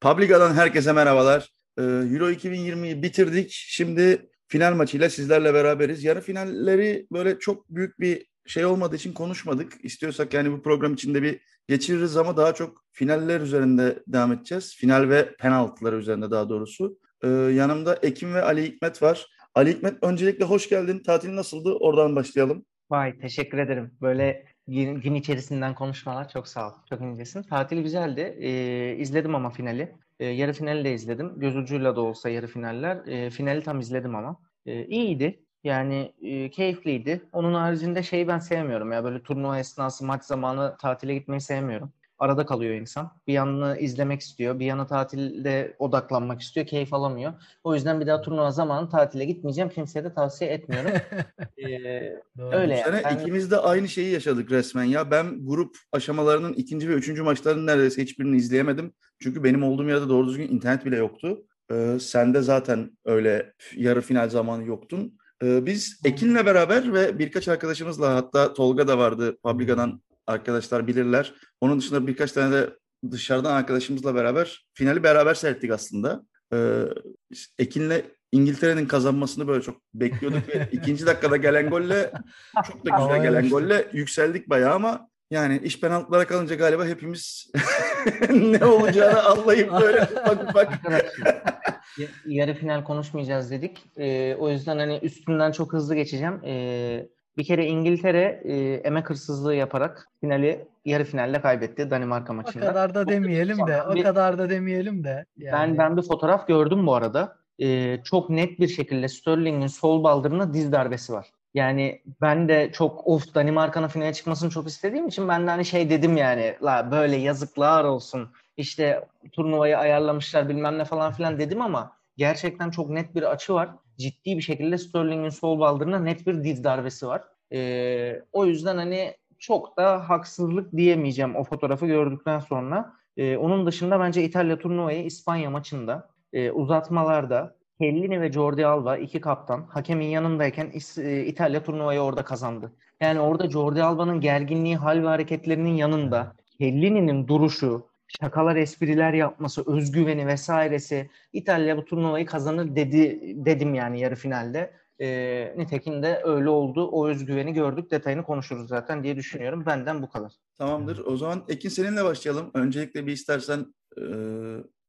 Publica'dan herkese merhabalar. Ee, Euro 2020'yi bitirdik. Şimdi final maçıyla sizlerle beraberiz. Yarı finalleri böyle çok büyük bir şey olmadığı için konuşmadık. İstiyorsak yani bu program içinde bir geçiririz ama daha çok finaller üzerinde devam edeceğiz. Final ve penaltılar üzerinde daha doğrusu. Ee, yanımda Ekim ve Ali Hikmet var. Ali Hikmet öncelikle hoş geldin. Tatil nasıldı? Oradan başlayalım. Vay teşekkür ederim. Böyle gün, gün içerisinden konuşmalar çok sağ ol. Çok incesin. Tatil güzeldi. Ee, izledim ama finali. Ee, yarı finali de izledim. Göz ucuyla da olsa yarı finaller. Ee, finali tam izledim ama. Ee, iyiydi. Yani e, keyifliydi. Onun haricinde şeyi ben sevmiyorum ya böyle turnuva esnası maç zamanı tatile gitmeyi sevmiyorum arada kalıyor insan. Bir yanını izlemek istiyor, bir yana tatilde odaklanmak istiyor, keyif alamıyor. O yüzden bir daha turnuva zamanı tatile gitmeyeceğim. Kimseye de tavsiye etmiyorum. ee, öyle yani. Sene ben... ikimiz de aynı şeyi yaşadık resmen ya. Ben grup aşamalarının ikinci ve üçüncü maçlarının neredeyse hiçbirini izleyemedim. Çünkü benim olduğum yerde doğru düzgün internet bile yoktu. Ee, sen de zaten öyle yarı final zamanı yoktun. Ee, biz Ekin'le beraber ve birkaç arkadaşımızla hatta Tolga da vardı Publica'dan arkadaşlar bilirler. Onun dışında birkaç tane de dışarıdan arkadaşımızla beraber finali beraber seyrettik aslında. Ee, Ekin'le İngiltere'nin kazanmasını böyle çok bekliyorduk ve ikinci dakikada gelen golle çok da güzel gelen golle yükseldik bayağı ama yani iş penaltılara kalınca galiba hepimiz ne olacağını anlayıp böyle ufak ufak. Yarı final konuşmayacağız dedik. Ee, o yüzden hani üstünden çok hızlı geçeceğim. Ee, bir kere İngiltere e, emek hırsızlığı yaparak finali yarı finalle kaybetti Danimarka maçında. O kadar da demeyelim de, o kadar da demeyelim de. Yani. Ben ben bir fotoğraf gördüm bu arada. E, çok net bir şekilde Sterling'in sol baldırına diz darbesi var. Yani ben de çok of Danimarka'nın finale çıkmasını çok istediğim için ben de hani şey dedim yani la böyle yazıklar olsun. İşte turnuvayı ayarlamışlar bilmem ne falan filan dedim ama gerçekten çok net bir açı var ciddi bir şekilde Sterling'in sol baldırına net bir diz darbesi var. E, o yüzden hani çok da haksızlık diyemeyeceğim o fotoğrafı gördükten sonra. E, onun dışında bence İtalya turnuvayı İspanya maçında e, uzatmalarda Kellini ve Jordi Alba iki kaptan hakemin yanındayken e, İtalya turnuvayı orada kazandı. Yani orada Jordi Alba'nın gerginliği, hal ve hareketlerinin yanında Kellini'nin duruşu, şakalar, espriler yapması, özgüveni vesairesi İtalya bu turnuvayı kazanır dedi dedim yani yarı finalde. E, nitekim de öyle oldu. O özgüveni gördük. Detayını konuşuruz zaten diye düşünüyorum. Benden bu kadar. Tamamdır. O zaman Ekin seninle başlayalım. Öncelikle bir istersen e,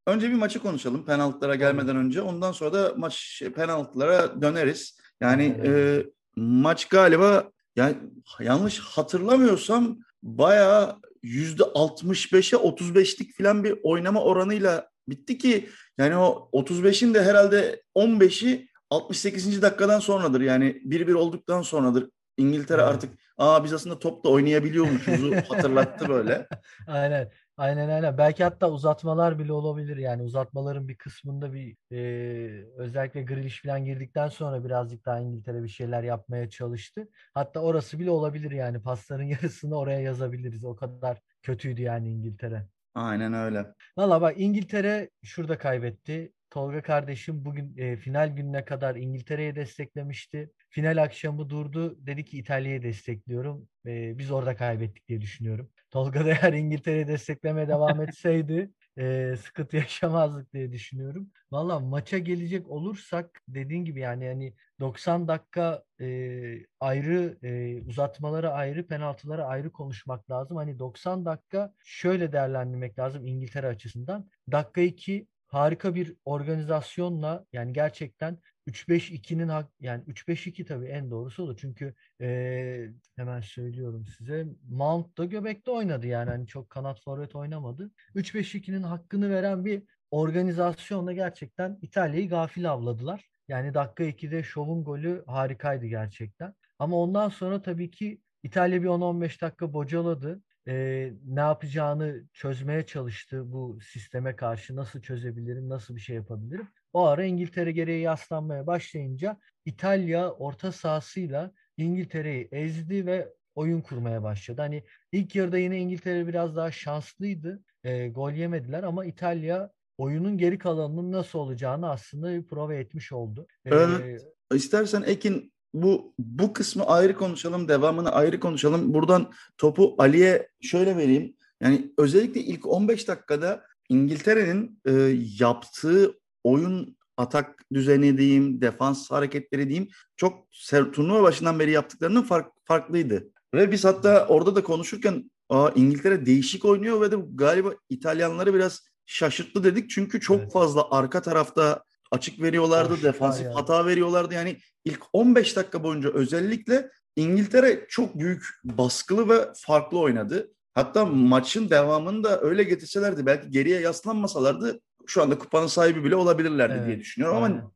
önce bir maçı konuşalım penaltılara gelmeden önce. Ondan sonra da maç penaltılara döneriz. Yani e, maç galiba yani yanlış hatırlamıyorsam bayağı 65'e 35'lik falan bir oynama oranıyla bitti ki yani o 35'in de herhalde 15'i 68. dakikadan sonradır. Yani 1-1 olduktan sonradır. İngiltere evet. artık aa biz aslında top da oynayabiliyormuşuzu hatırlattı böyle. Aynen. Aynen aynen. Belki hatta uzatmalar bile olabilir yani uzatmaların bir kısmında bir e, özellikle Grealish falan girdikten sonra birazcık daha İngiltere bir şeyler yapmaya çalıştı. Hatta orası bile olabilir yani pasların yarısını oraya yazabiliriz. O kadar kötüydü yani İngiltere. Aynen öyle. Valla bak İngiltere şurada kaybetti. Tolga kardeşim bugün e, final gününe kadar İngiltere'ye desteklemişti. Final akşamı durdu. Dedi ki İtalya'yı destekliyorum. E, biz orada kaybettik diye düşünüyorum. Tolga da eğer İngiltere'yi desteklemeye devam etseydi e, sıkıntı yaşamazdık diye düşünüyorum. Valla maça gelecek olursak dediğin gibi yani yani 90 dakika e, ayrı e, uzatmaları ayrı penaltıları ayrı konuşmak lazım. Hani 90 dakika şöyle değerlendirmek lazım İngiltere açısından. Dakika 2 harika bir organizasyonla yani gerçekten 3-5-2'nin yani 3-5-2 tabii en doğrusu olur. Çünkü e, hemen söylüyorum size Mount da göbekte oynadı yani hani çok kanat forvet oynamadı. 3-5-2'nin hakkını veren bir organizasyonla gerçekten İtalya'yı gafil avladılar. Yani dakika 2'de şovun golü harikaydı gerçekten. Ama ondan sonra tabii ki İtalya bir 10-15 dakika bocaladı e, ne yapacağını çözmeye çalıştı bu sisteme karşı. Nasıl çözebilirim, nasıl bir şey yapabilirim. O ara İngiltere gereği yaslanmaya başlayınca İtalya orta sahasıyla İngiltere'yi ezdi ve oyun kurmaya başladı. Hani ilk yarıda yine İngiltere biraz daha şanslıydı. E, gol yemediler ama İtalya oyunun geri kalanının nasıl olacağını aslında bir prova etmiş oldu. Ee, İstersen Ekin bu bu kısmı ayrı konuşalım, devamını ayrı konuşalım. Buradan topu Ali'ye şöyle vereyim. Yani özellikle ilk 15 dakikada İngiltere'nin e, yaptığı oyun atak düzeni diyeyim, defans hareketleri diyeyim çok turnuva başından beri yaptıklarının fark, farklıydı. Ve biz hatta orada da konuşurken Aa, İngiltere değişik oynuyor ve de galiba İtalyanları biraz şaşırttı dedik. Çünkü çok evet. fazla arka tarafta açık veriyorlardı, Hoş, defansif yani. hata veriyorlardı. Yani ilk 15 dakika boyunca özellikle İngiltere çok büyük baskılı ve farklı oynadı. Hatta maçın devamını da öyle getirselerdi belki geriye yaslanmasalardı şu anda kupanın sahibi bile olabilirlerdi evet. diye düşünüyorum Aynen. ama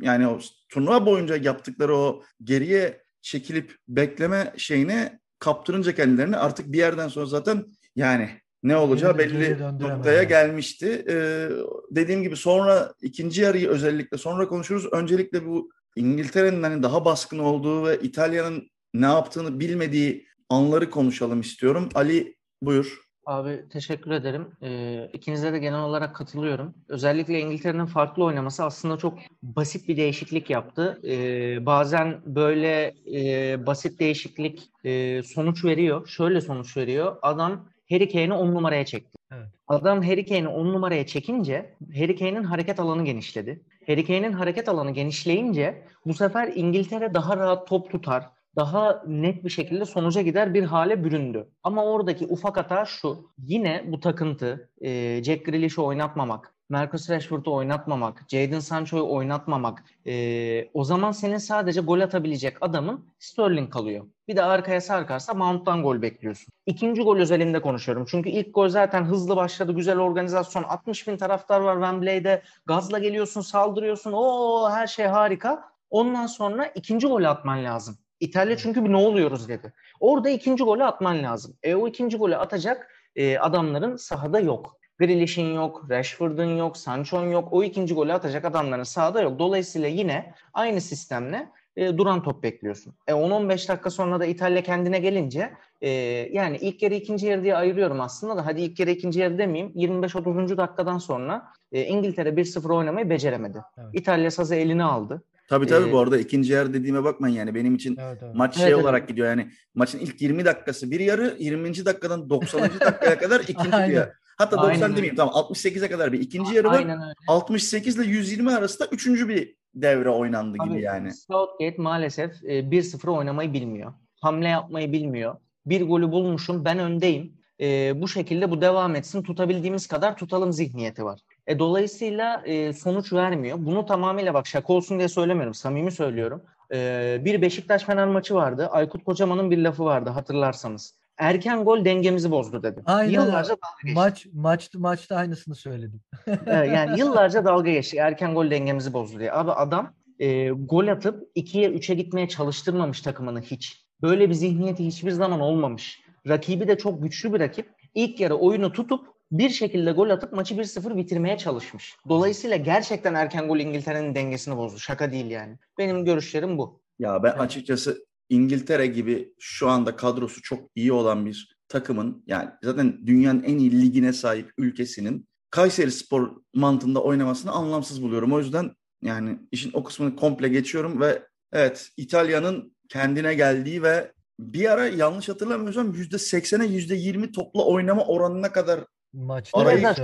yani o turnuva boyunca yaptıkları o geriye çekilip bekleme şeyine kaptırınca kendilerini artık bir yerden sonra zaten yani ne olacağı belli noktaya gelmişti. Ee, dediğim gibi sonra ikinci yarıyı özellikle sonra konuşuruz. Öncelikle bu İngiltere'nin hani daha baskın olduğu ve İtalya'nın ne yaptığını bilmediği anları konuşalım istiyorum. Ali buyur. Abi teşekkür ederim. Ee, ikinize de genel olarak katılıyorum. Özellikle İngiltere'nin farklı oynaması aslında çok basit bir değişiklik yaptı. Ee, bazen böyle e, basit değişiklik e, sonuç veriyor. Şöyle sonuç veriyor. Adam Harry Kane'i 10 numaraya çekti. Evet. Adam Harry Kane'i 10 numaraya çekince Harry Kane'in hareket alanı genişledi. Harry Kane'in hareket alanı genişleyince bu sefer İngiltere daha rahat top tutar, daha net bir şekilde sonuca gider bir hale büründü. Ama oradaki ufak hata şu. Yine bu takıntı e, Jack Grealish'i oynatmamak, Marcus Rashford'u oynatmamak, Jadon Sancho'yu oynatmamak e, o zaman senin sadece gol atabilecek adamın Sterling kalıyor. Bir de arkaya sarkarsa Mount'tan gol bekliyorsun. İkinci gol özelinde konuşuyorum. Çünkü ilk gol zaten hızlı başladı. Güzel organizasyon. 60 bin taraftar var Wembley'de. Gazla geliyorsun, saldırıyorsun. O her şey harika. Ondan sonra ikinci golü atman lazım. İtalya çünkü bir ne oluyoruz dedi. Orada ikinci golü atman lazım. E o ikinci golü atacak e, adamların sahada yok. Grealish'in yok, Rashford'un yok, Sancho'nun yok. O ikinci golü atacak adamların sahada yok. Dolayısıyla yine aynı sistemle e, duran top bekliyorsun. E 10-15 dakika sonra da İtalya kendine gelince e, yani ilk yarı ikinci yarı diye ayırıyorum aslında da hadi ilk yarı ikinci yarı demeyeyim 25-30. dakikadan sonra e, İngiltere 1-0 oynamayı beceremedi. Evet. İtalya sazı eline aldı. Tabii tabii ee, bu arada ikinci yarı dediğime bakmayın yani benim için evet, evet. maç şey evet, olarak evet. gidiyor yani maçın ilk 20 dakikası bir yarı 20. dakikadan 90. dakikaya kadar ikinci bir yarı. Hatta 90 Aynen demeyeyim tamam 68'e kadar bir ikinci yarı var. 68 ile 120 arasında üçüncü bir devre oynandı Abi, gibi yani. Southgate maalesef 1-0 e, oynamayı bilmiyor. Hamle yapmayı bilmiyor. Bir golü bulmuşum ben öndeyim. E, bu şekilde bu devam etsin tutabildiğimiz kadar tutalım zihniyeti var. E, dolayısıyla e, sonuç vermiyor. Bunu tamamıyla bak şaka olsun diye söylemiyorum. Samimi söylüyorum. E, bir Beşiktaş Fener maçı vardı. Aykut Kocaman'ın bir lafı vardı hatırlarsanız. Erken gol dengemizi bozdu dedi. Aynen. Yıllarca dalga geçti. Maç, maç, maçta aynısını söyledim. evet, yani yıllarca dalga geçti. Erken gol dengemizi bozdu diye. Abi adam e, gol atıp 2'ye 3'e gitmeye çalıştırmamış takımını hiç. Böyle bir zihniyeti hiçbir zaman olmamış. Rakibi de çok güçlü bir rakip. İlk yarı oyunu tutup bir şekilde gol atıp maçı 1-0 bitirmeye çalışmış. Dolayısıyla gerçekten erken gol İngiltere'nin dengesini bozdu. Şaka değil yani. Benim görüşlerim bu. Ya ben açıkçası İngiltere gibi şu anda kadrosu çok iyi olan bir takımın yani zaten dünyanın en iyi ligine sahip ülkesinin Kayseri Spor mantığında oynamasını anlamsız buluyorum. O yüzden yani işin o kısmını komple geçiyorum ve evet İtalya'nın kendine geldiği ve bir ara yanlış hatırlamıyorsam %80'e %20 topla oynama oranına kadar Maçta Arayı evet,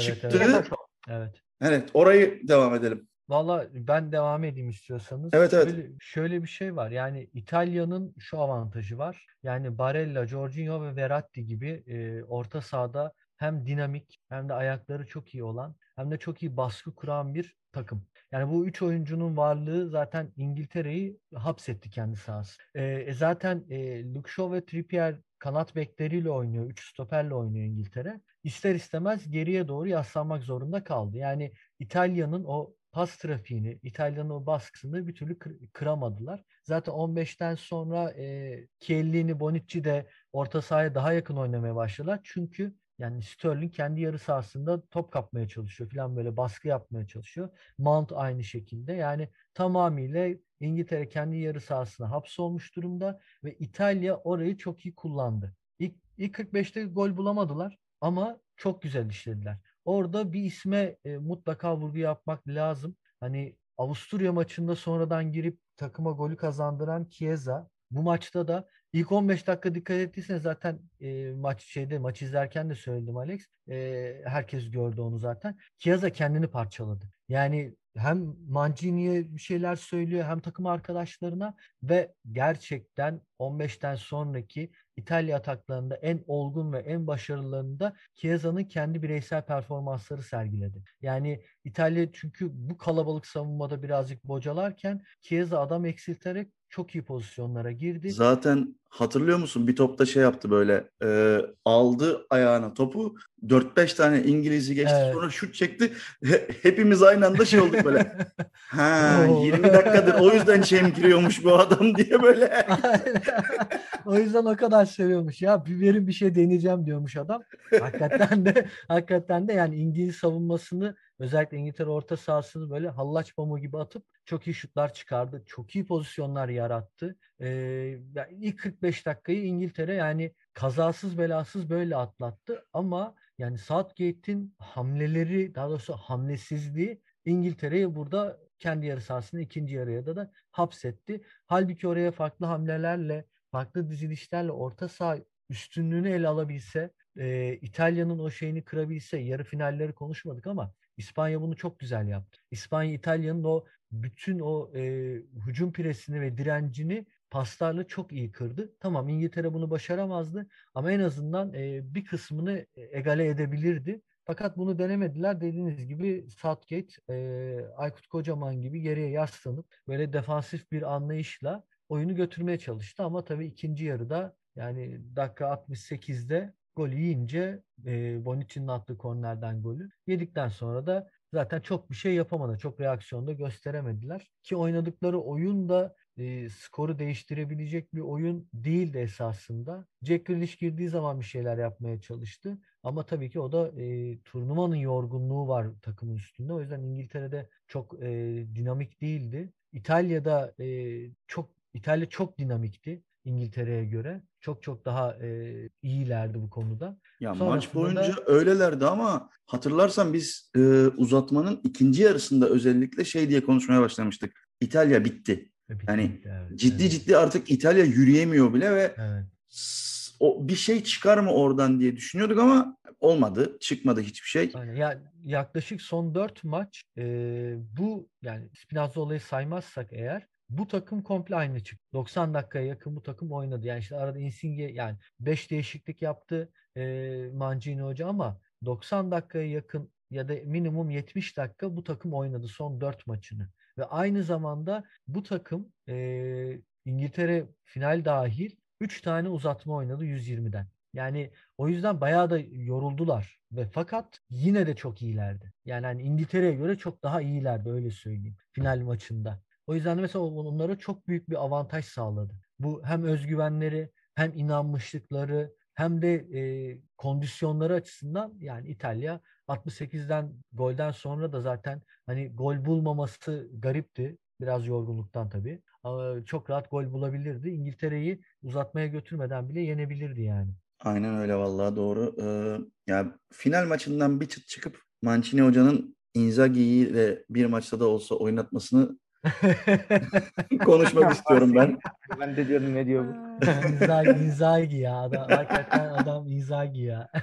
çıktı. Evet, evet. evet. orayı devam edelim. Valla ben devam edeyim istiyorsanız. Evet evet. Şöyle, şöyle bir şey var. Yani İtalya'nın şu avantajı var. Yani Barella, Jorginho ve Verratti gibi e, orta sahada hem dinamik hem de ayakları çok iyi olan hem de çok iyi baskı kuran bir takım. Yani bu üç oyuncunun varlığı zaten İngiltere'yi hapsetti kendi sahası. E, e, zaten e, Luke Shaw ve Trippier kanat bekleriyle oynuyor. Üç stoperle oynuyor İngiltere. İster istemez geriye doğru yaslanmak zorunda kaldı. Yani İtalya'nın o pas trafiğini, İtalya'nın o baskısını bir türlü kıramadılar. Zaten 15'ten sonra e, Chiellini, Bonucci de orta sahaya daha yakın oynamaya başladılar. Çünkü yani Sterling kendi yarı sahasında top kapmaya çalışıyor falan böyle baskı yapmaya çalışıyor. Mount aynı şekilde. Yani tamamıyla İngiltere kendi yarı sahasına hapsolmuş durumda ve İtalya orayı çok iyi kullandı. İlk, ilk 45'te gol bulamadılar ama çok güzel işlediler. Orada bir isme e, mutlaka vurgu yapmak lazım. Hani Avusturya maçında sonradan girip takıma golü kazandıran Chiesa bu maçta da İlk 15 dakika dikkat ettiyseniz zaten e, maç şeyde maç izlerken de söyledim Alex. E, herkes gördü onu zaten. Chiesa kendini parçaladı. Yani hem Mancini'ye bir şeyler söylüyor hem takım arkadaşlarına ve gerçekten 15'ten sonraki İtalya ataklarında en olgun ve en başarılılarında Chiesa'nın kendi bireysel performansları sergiledi. Yani İtalya çünkü bu kalabalık savunmada birazcık bocalarken Chiesa adam eksilterek çok iyi pozisyonlara girdi. Zaten hatırlıyor musun bir topta şey yaptı böyle e, aldı ayağına topu 4-5 tane İngiliz'i geçti evet. sonra şut çekti. Hepimiz aynı anda şey olduk böyle. ha 20 dakikadır o yüzden çemkiriyormuş bu adam diye böyle. o yüzden o kadar seviyormuş ya bir verin bir şey deneyeceğim diyormuş adam. Hakikaten de hakikaten de yani İngiliz savunmasını özellikle İngiltere orta sahasını böyle hallaç pamuğu gibi atıp çok iyi şutlar çıkardı. Çok iyi pozisyonlar yarattı. Ee, yani ilk 45 dakikayı İngiltere yani kazasız belasız böyle atlattı ama yani Southgate'in hamleleri daha doğrusu hamlesizliği İngiltere'yi burada kendi yarı sahasını ikinci yarıya da, da hapsetti. Halbuki oraya farklı hamlelerle, farklı dizilişlerle orta saha üstünlüğünü ele alabilse, e, İtalya'nın o şeyini kırabilse, yarı finalleri konuşmadık ama İspanya bunu çok güzel yaptı. İspanya İtalya'nın o bütün o e, hücum presini ve direncini paslarla çok iyi kırdı. Tamam İngiltere bunu başaramazdı ama en azından e, bir kısmını egale edebilirdi. Fakat bunu denemediler. Dediğiniz gibi Southgate, e, Aykut Kocaman gibi geriye yaslanıp böyle defansif bir anlayışla oyunu götürmeye çalıştı. Ama tabii ikinci yarıda yani dakika 68'de gol yiyince e, Bonucci'nin attığı kornerden golü yedikten sonra da zaten çok bir şey yapamadı. Çok reaksiyonda gösteremediler. Ki oynadıkları oyun da e, skoru değiştirebilecek bir oyun değildi esasında. Jack Grealish girdiği zaman bir şeyler yapmaya çalıştı. Ama tabii ki o da e, turnuvanın yorgunluğu var takımın üstünde. O yüzden İngiltere'de çok e, dinamik değildi. İtalya'da e, çok İtalya çok dinamikti. İngiltere'ye göre. Çok çok daha e, iyilerdi bu konuda. Ya Sonrasında maç boyunca da... öylelerdi ama hatırlarsan biz e, uzatmanın ikinci yarısında özellikle şey diye konuşmaya başlamıştık. İtalya bitti. E, bitti yani bitti, evet, ciddi evet. ciddi artık İtalya yürüyemiyor bile ve evet. o bir şey çıkar mı oradan diye düşünüyorduk ama olmadı. Çıkmadı hiçbir şey. Aynen. Ya yaklaşık son dört maç e, bu yani Spinazza olayı saymazsak eğer bu takım komple aynı çıktı. 90 dakikaya yakın bu takım oynadı. Yani işte arada Insigne yani 5 değişiklik yaptı e, Mancini Hoca ama 90 dakikaya yakın ya da minimum 70 dakika bu takım oynadı son 4 maçını. Ve aynı zamanda bu takım e, İngiltere final dahil 3 tane uzatma oynadı 120'den. Yani o yüzden bayağı da yoruldular ve fakat yine de çok iyilerdi. Yani hani İngiltere'ye göre çok daha iyilerdi öyle söyleyeyim final maçında. O yüzden de mesela onlara çok büyük bir avantaj sağladı. Bu hem özgüvenleri hem inanmışlıkları hem de e, kondisyonları açısından yani İtalya 68'den golden sonra da zaten hani gol bulmaması garipti. Biraz yorgunluktan tabii. Ama çok rahat gol bulabilirdi. İngiltere'yi uzatmaya götürmeden bile yenebilirdi yani. Aynen öyle vallahi doğru. Ee, ya final maçından bir çıt çıkıp Mancini hocanın Inzaghi'yi de bir maçta da olsa oynatmasını Konuşmak istiyorum ben. Ben de diyorum ne diyor bu? Inzaghi, Inzaghi ya. Adam, hakikaten adam Inzaghi ya.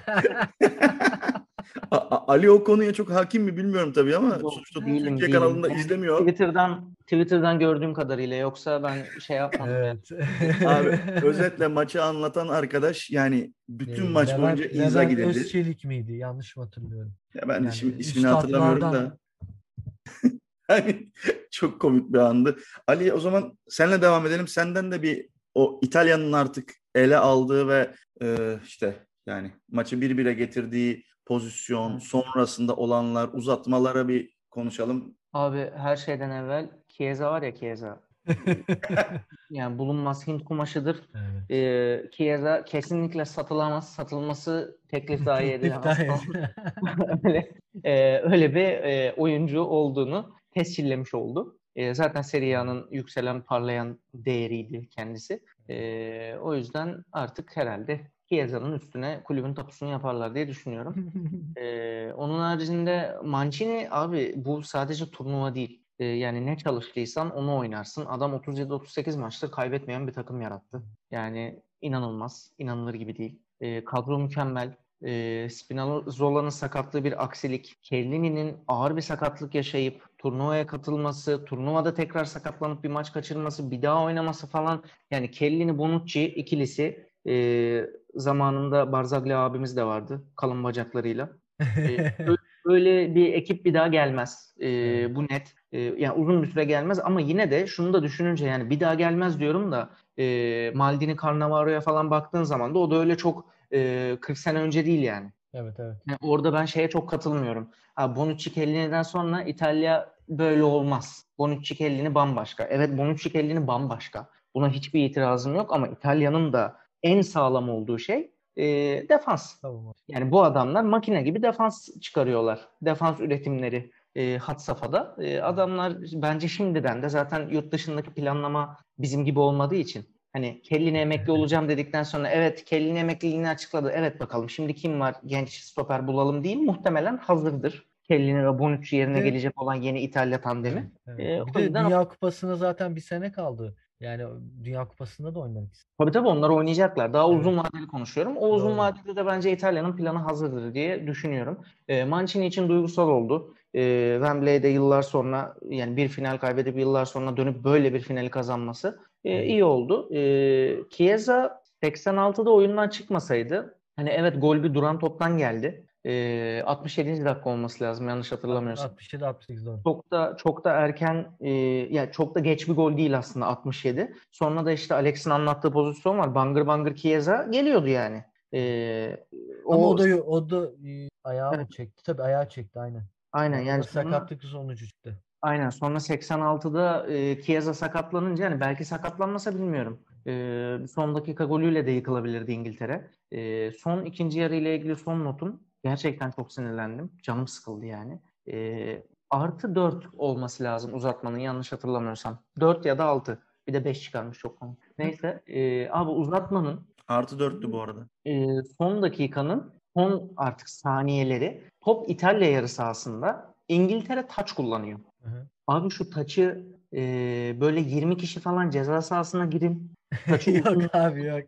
Ali o konuya çok hakim mi bilmiyorum tabii ama Yok, sonuçta değilim, Türkiye değilim. kanalında yani izlemiyor. Twitter'dan Twitter'dan gördüğüm kadarıyla yoksa ben şey yapmadım. Evet. Abi özetle maçı anlatan arkadaş yani bütün ee, maç Levent, boyunca Inzaghi dedi. Özçelik miydi? Yanlış mı hatırlıyorum? Ya ben yani, ismini, ismini hatırlamıyorum da. Yani çok komik bir andı. Ali o zaman senle devam edelim. Senden de bir o İtalya'nın artık ele aldığı ve e, işte yani maçı bir bire getirdiği pozisyon, sonrasında olanlar, uzatmalara bir konuşalım. Abi her şeyden evvel Chiesa var ya Chiesa. yani bulunmaz Hint kumaşıdır. Evet. Ee, Chiesa kesinlikle satılamaz. Satılması teklif dahi edilemez. öyle, e, öyle bir e, oyuncu olduğunu tescillemiş oldu. E, zaten Serie A'nın yükselen, parlayan değeriydi kendisi. E, o yüzden artık herhalde Chiesa'nın üstüne kulübün tapusunu yaparlar diye düşünüyorum. e, onun haricinde Mancini abi bu sadece turnuva değil. E, yani ne çalıştıysan onu oynarsın. Adam 37-38 maçtır kaybetmeyen bir takım yarattı. Yani inanılmaz. inanılır gibi değil. E, kadro mükemmel. E, Spinazzola'nın sakatlığı bir aksilik. Kellini'nin ağır bir sakatlık yaşayıp turnuvaya katılması, turnuvada tekrar sakatlanıp bir maç kaçırması, bir daha oynaması falan. Yani Kellini Bonucci ikilisi e, zamanında Barzagli abimiz de vardı kalın bacaklarıyla. E, böyle bir ekip bir daha gelmez. E, bu net. E, yani uzun bir süre gelmez ama yine de şunu da düşününce yani bir daha gelmez diyorum da e, Maldini Cannavaro'ya falan baktığın zaman da o da öyle çok e, 40 sene önce değil yani. Evet evet. Yani orada ben şeye çok katılmıyorum. Ha, Bonucci Kellini'den sonra İtalya böyle olmaz. Bonucci Kellini bambaşka. Evet Bonucci Kellini bambaşka. Buna hiçbir itirazım yok ama İtalya'nın da en sağlam olduğu şey e, defans. Tamam. Yani bu adamlar makine gibi defans çıkarıyorlar. Defans üretimleri e, hat safhada. E, adamlar bence şimdiden de zaten yurt dışındaki planlama bizim gibi olmadığı için hani Kelly'ne emekli olacağım dedikten sonra evet Kelly'nin emekliliğini açıkladı. Evet bakalım şimdi kim var genç stoper bulalım değil muhtemelen hazırdır. Kellini ve Bonucci yerine evet. gelecek olan yeni İtalya tandemi. Evet. Ee, bir de yüzden... Dünya Kupası'na zaten bir sene kaldı. Yani Dünya Kupası'nda da oynamak Tabii tabii onlar oynayacaklar. Daha evet. uzun vadeli konuşuyorum. O uzun Doğru. vadede de bence İtalya'nın planı hazırdır diye düşünüyorum. E, Mancini için duygusal oldu. E, Wembley'de yıllar sonra yani bir final kaybedip yıllar sonra dönüp böyle bir finali kazanması e, iyi oldu. E, Chiesa 86'da oyundan çıkmasaydı hani evet gol bir duran toptan geldi. E, 67. dakika olması lazım yanlış hatırlamıyorsam. 67 68 doğru. Çok da çok da erken e, yani çok da geç bir gol değil aslında 67. Sonra da işte Alex'in anlattığı pozisyon var. Bangır bangır Chiesa geliyordu yani. E, o, Ama o da o da e, ayağı evet. çekti. Tabii ayağı çekti aynen. Aynen yani, sakatlık sonucu çıktı. Aynen sonra 86'da e, Chiesa sakatlanınca yani belki sakatlanmasa bilmiyorum. E, son dakika golüyle de yıkılabilirdi İngiltere. E, son ikinci yarı ile ilgili son notum gerçekten çok sinirlendim. Canım sıkıldı yani. E, artı 4 olması lazım uzatmanın yanlış hatırlamıyorsam. 4 ya da 6. Bir de 5 çıkarmış çok komik. Neyse e, abi uzatmanın Artı 4'tü bu arada. E, son dakikanın son artık saniyeleri top İtalya yarı sahasında İngiltere taç kullanıyor. Hı Abi şu taçı e, böyle 20 kişi falan ceza sahasına girin. Taçı yok abi yok.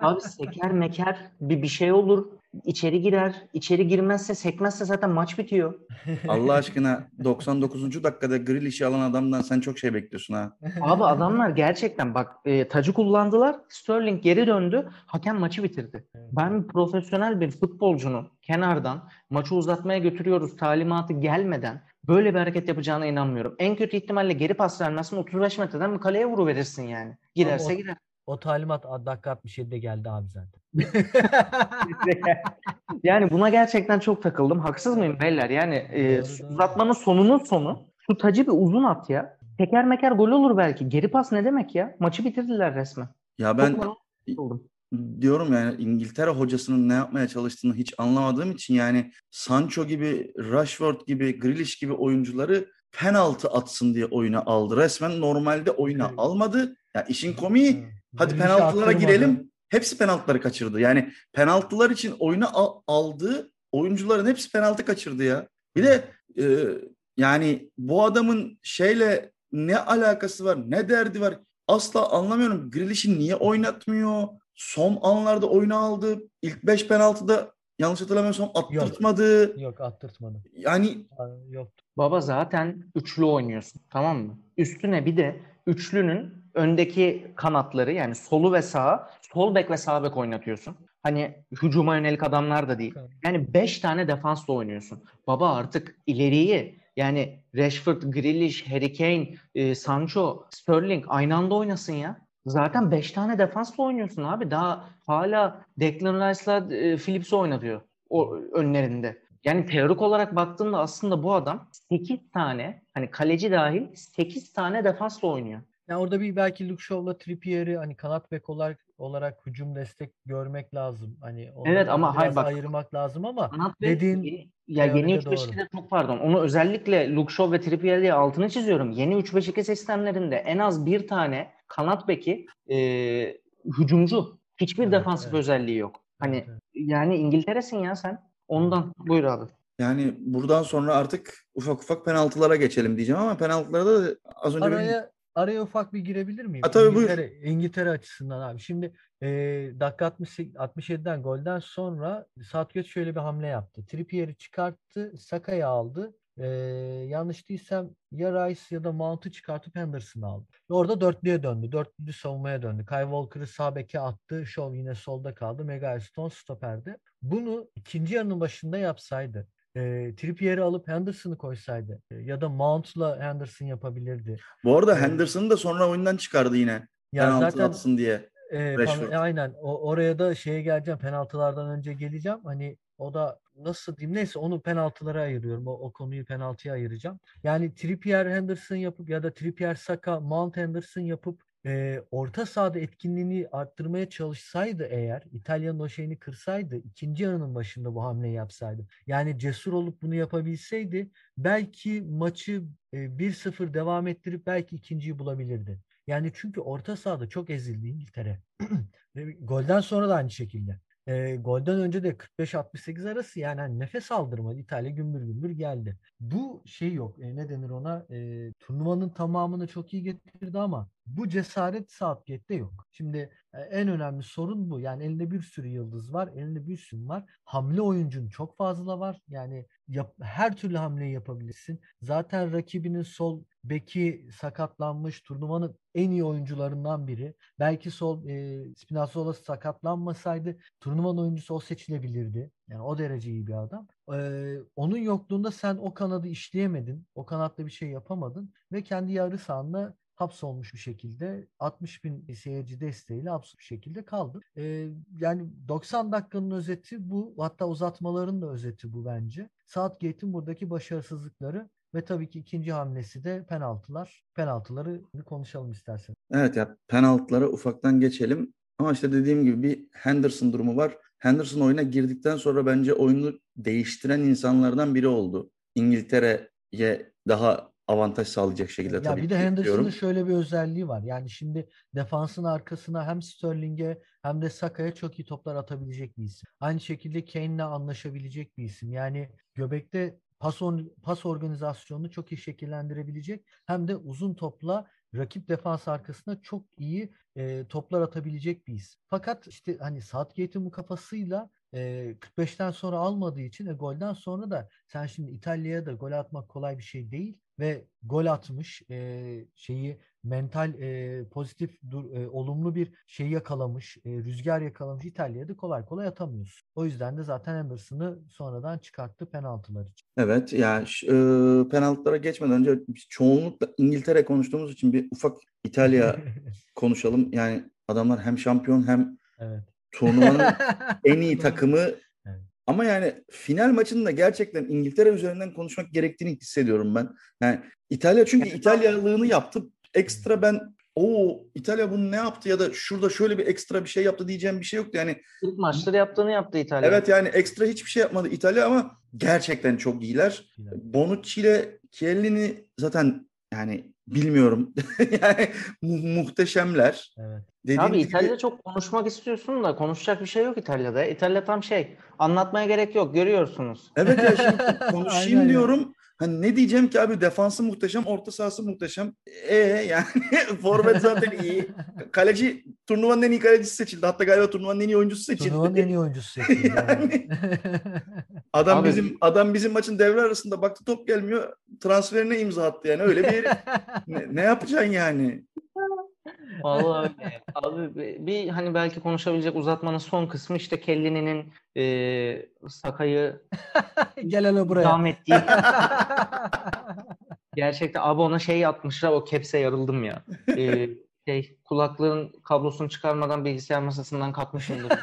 abi seker meker bir bir şey olur. İçeri girer. İçeri girmezse sekmezse zaten maç bitiyor. Allah aşkına 99. dakikada grill işi alan adamdan sen çok şey bekliyorsun ha. Abi adamlar gerçekten bak e, tacı kullandılar. Sterling geri döndü. Hakem maçı bitirdi. Ben profesyonel bir futbolcunun kenardan maçı uzatmaya götürüyoruz talimatı gelmeden böyle bir hareket yapacağına inanmıyorum. En kötü ihtimalle geri pas vermezsin 35 metreden bir kaleye vuru verirsin yani. Girerse o, girer. O talimat dakika 67'de geldi abi zaten. yani buna gerçekten çok takıldım. Haksız mıyım beyler? Yani e, uzatmanın sonunun sonu şu tacı bir uzun at ya. Teker meker gol olur belki. Geri pas ne demek ya? Maçı bitirdiler resmen. Ya ben diyorum yani İngiltere hocasının ne yapmaya çalıştığını hiç anlamadığım için yani Sancho gibi, Rashford gibi, Grealish gibi oyuncuları penaltı atsın diye oyuna aldı. Resmen normalde oyuna almadı. Ya yani işin komiği hadi penaltılara girelim. Hepsi penaltıları kaçırdı. Yani penaltılar için oyuna al- aldığı oyuncuların hepsi penaltı kaçırdı ya. Bir de e, yani bu adamın şeyle ne alakası var, ne derdi var asla anlamıyorum. Grealish'i niye oynatmıyor? son anlarda oyunu aldı. İlk 5 penaltıda yanlış hatırlamıyorsam attırtmadı. Yok, yok attırtmadı. Yani yok. Baba zaten üçlü oynuyorsun tamam mı? Üstüne bir de üçlünün öndeki kanatları yani solu ve sağı sol bek ve sağ bek oynatıyorsun. Hani hücuma yönelik adamlar da değil. Yani 5 tane defansla oynuyorsun. Baba artık ileriyi yani Rashford, Grealish, Harry Kane, e, Sancho, Sterling aynı anda oynasın ya. Zaten 5 tane defansla oynuyorsun abi. Daha hala Declan Rice'la e, Phillips oynatıyor o önlerinde. Yani teorik olarak baktığımda aslında bu adam 8 tane hani kaleci dahil 8 tane defansla oynuyor. Yani orada bir belki Luke Shaw'la Trippier'i hani kanat bek olarak olarak hücum destek görmek lazım. Hani evet ama hayır bak ayırmak lazım ama kanat dediğin bek, ya yeni 3-5-2'de çok pardon. Onu özellikle Luke Shaw ve Trippier diye altını çiziyorum. Yeni 3-5-2 sistemlerinde en az bir tane kanat beki e, hücumcu. Hiçbir evet, defansif evet. özelliği yok. Hani evet, yani İngiltere'sin ya sen. Ondan. Buyur abi. Yani buradan sonra artık ufak ufak penaltılara geçelim diyeceğim ama penaltılarda da az önce araya benim... araya ufak bir girebilir miyim? Ha, tabii İngiltere, buyur. İngiltere açısından abi. Şimdi e, dakika 60, 67'den golden sonra Southgate şöyle bir hamle yaptı. Trippier'i çıkarttı, Saka'yı aldı. Ee, yanlış değilsem ya Rice ya da Mount'u çıkartıp Henderson'ı aldı. Ve orada dörtlüye döndü. Dörtlü savunmaya döndü. Kyle Walker'ı sağ beke attı. Shaw yine solda kaldı. Mega Stone stoperde. Bunu ikinci yarının başında yapsaydı e, Trippier'i alıp Henderson'ı koysaydı e, ya da Mount'la Henderson yapabilirdi. Bu arada Henderson'ı da sonra oyundan çıkardı yine. Ya penaltı zaten, atsın diye. E, pan, aynen. O, oraya da şeye geleceğim. Penaltılardan önce geleceğim. Hani o da nasıl diyeyim neyse onu penaltılara ayırıyorum. O, o konuyu penaltıya ayıracağım. Yani Trippier Henderson yapıp ya da Trippier Saka Mount Henderson yapıp e, orta sahada etkinliğini arttırmaya çalışsaydı eğer İtalya'nın o şeyini kırsaydı ikinci yarının başında bu hamleyi yapsaydı yani cesur olup bunu yapabilseydi belki maçı e, 1-0 devam ettirip belki ikinciyi bulabilirdi. Yani çünkü orta sahada çok ezildi İngiltere. Golden sonra da aynı şekilde. E, golden önce de 45-68 arası yani hani nefes aldırmadı. İtalya gümbür gümbür geldi. Bu şey yok. E, ne denir ona? E, turnuvanın tamamını çok iyi getirdi ama bu cesaret Southgate'de yok. Şimdi e, en önemli sorun bu. Yani elinde bir sürü yıldız var. Elinde bir sürü var. Hamle oyuncun çok fazla var. Yani yap, her türlü hamleyi yapabilirsin. Zaten rakibinin sol beki sakatlanmış. Turnuvanın en iyi oyuncularından biri. Belki sol e, Spinazzola sakatlanmasaydı turnuvanın oyuncusu o seçilebilirdi. Yani o derece iyi bir adam. Ee, onun yokluğunda sen o kanadı işleyemedin. O kanatta bir şey yapamadın. Ve kendi yarı sahanla hapsolmuş bir şekilde 60 bin seyirci desteğiyle hapsolmuş bir şekilde kaldı. Ee, yani 90 dakikanın özeti bu. Hatta uzatmaların da özeti bu bence. Southgate'in buradaki başarısızlıkları ve tabii ki ikinci hamlesi de penaltılar. Penaltıları konuşalım istersen. Evet ya penaltılara ufaktan geçelim. Ama işte dediğim gibi bir Henderson durumu var. Henderson oyuna girdikten sonra bence oyunu değiştiren insanlardan biri oldu. İngiltere'ye daha avantaj sağlayacak şekilde ya tabii bir de Henderson'ın şöyle bir özelliği var. Yani şimdi defansın arkasına hem Sterling'e hem de Saka'ya çok iyi toplar atabilecek bir isim. Aynı şekilde Kane'le anlaşabilecek bir isim. Yani göbekte pas, on, pas organizasyonunu çok iyi şekillendirebilecek hem de uzun topla rakip defans arkasına çok iyi e, toplar atabilecek bir isim. Fakat işte hani Southgate'in bu kafasıyla e, 45'ten sonra almadığı için e, golden sonra da sen şimdi İtalya'ya da gol atmak kolay bir şey değil ve gol atmış e, şeyi mental e, pozitif dur, e, olumlu bir şey yakalamış e, rüzgar yakalamış İtalya'da kolay kolay atamıyorsun. O yüzden de zaten Emerson'ı sonradan çıkarttı penaltılar için. Evet yani e, penaltılara geçmeden önce çoğunlukla İngiltere konuştuğumuz için bir ufak İtalya konuşalım. Yani adamlar hem şampiyon hem evet. turnuvanın en iyi takımı ama yani final maçında gerçekten İngiltere üzerinden konuşmak gerektiğini hissediyorum ben. Yani İtalya çünkü İtalyalığını yaptı. Ekstra ben o İtalya bunu ne yaptı ya da şurada şöyle bir ekstra bir şey yaptı diyeceğim bir şey yoktu. Yani ilk maçları yaptığını yaptı İtalya. Evet yani ekstra hiçbir şey yapmadı İtalya ama gerçekten çok iyiler. Bonucci ile Chiellini zaten yani bilmiyorum. yani mu- muhteşemler. Evet. Dediğim Abi gibi... İtalya'da çok konuşmak istiyorsun da konuşacak bir şey yok İtalya'da. İtalya tam şey anlatmaya gerek yok görüyorsunuz. Evet ya şimdi konuşayım diyorum. Hani ne diyeceğim ki abi defansı muhteşem, orta sahası muhteşem. E yani forvet zaten iyi. Kaleci turnuvanın en iyi kalecisi seçildi. Hatta galiba turnuvanın en iyi oyuncusu seçildi. Turnuvanın en iyi oyuncusu seçildi. yani. adam abi, bizim adam bizim maçın devre arasında baktı top gelmiyor. Transferine imza attı yani. Öyle bir ne, ne yapacaksın yani? Vallahi abi bir, hani belki konuşabilecek uzatmanın son kısmı işte Kellini'nin e, Sakay'ı gel hele buraya. devam ettiği. Gerçekten abi ona şey yapmışlar o kepse yarıldım ya. Ee, şey kulaklığın kablosunu çıkarmadan bilgisayar masasından kalkmışımdır.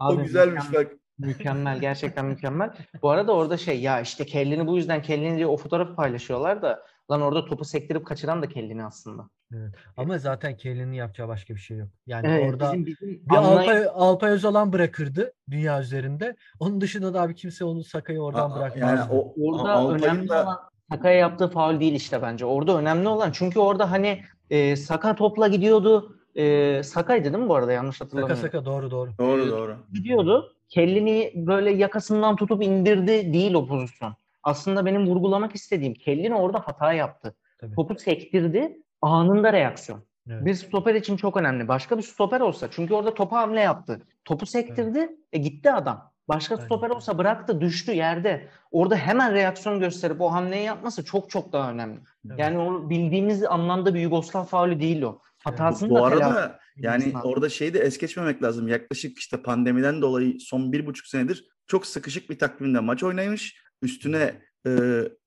abi, o güzelmiş mükemmel, bak. Mükemmel gerçekten mükemmel. Bu arada orada şey ya işte Kellini bu yüzden Kellini diye o fotoğrafı paylaşıyorlar da lan orada topu sektirip kaçıran da Kellini aslında. Evet. Ama zaten Kelly'nin yapacağı başka bir şey yok. Yani evet, orada bizim, bizim bir anlay- Alpay, Alpay Özalan bırakırdı dünya üzerinde. Onun dışında da abi kimse onu Saka'yı oradan bırakmaz. Yani o, orada Alpay'ın önemli da... olan Saka'ya yaptığı faul değil işte bence. Orada önemli olan çünkü orada hani e, Saka topla gidiyordu. E, Saka'ydı değil mi bu arada yanlış hatırlamıyorum. Saka Saka doğru doğru. Doğru doğru. Gidiyordu. Kellini böyle yakasından tutup indirdi değil o pozisyon. Aslında benim vurgulamak istediğim Kellini orada hata yaptı. Tabii. Topu sektirdi. Anında reaksiyon. Evet. Bir stoper için çok önemli. Başka bir stoper olsa çünkü orada topa hamle yaptı. Topu sektirdi. Evet. E gitti adam. Başka evet. stoper olsa bıraktı, düştü yerde. Orada hemen reaksiyon gösterip o hamleyi yapması çok çok daha önemli. Evet. Yani o bildiğimiz anlamda bir Yugoslav faulü değil o. Hatasını Bu da arada yani insan. orada şeyi de es geçmemek lazım. Yaklaşık işte pandemiden dolayı son bir buçuk senedir çok sıkışık bir takvimde maç oynamış. Üstüne e,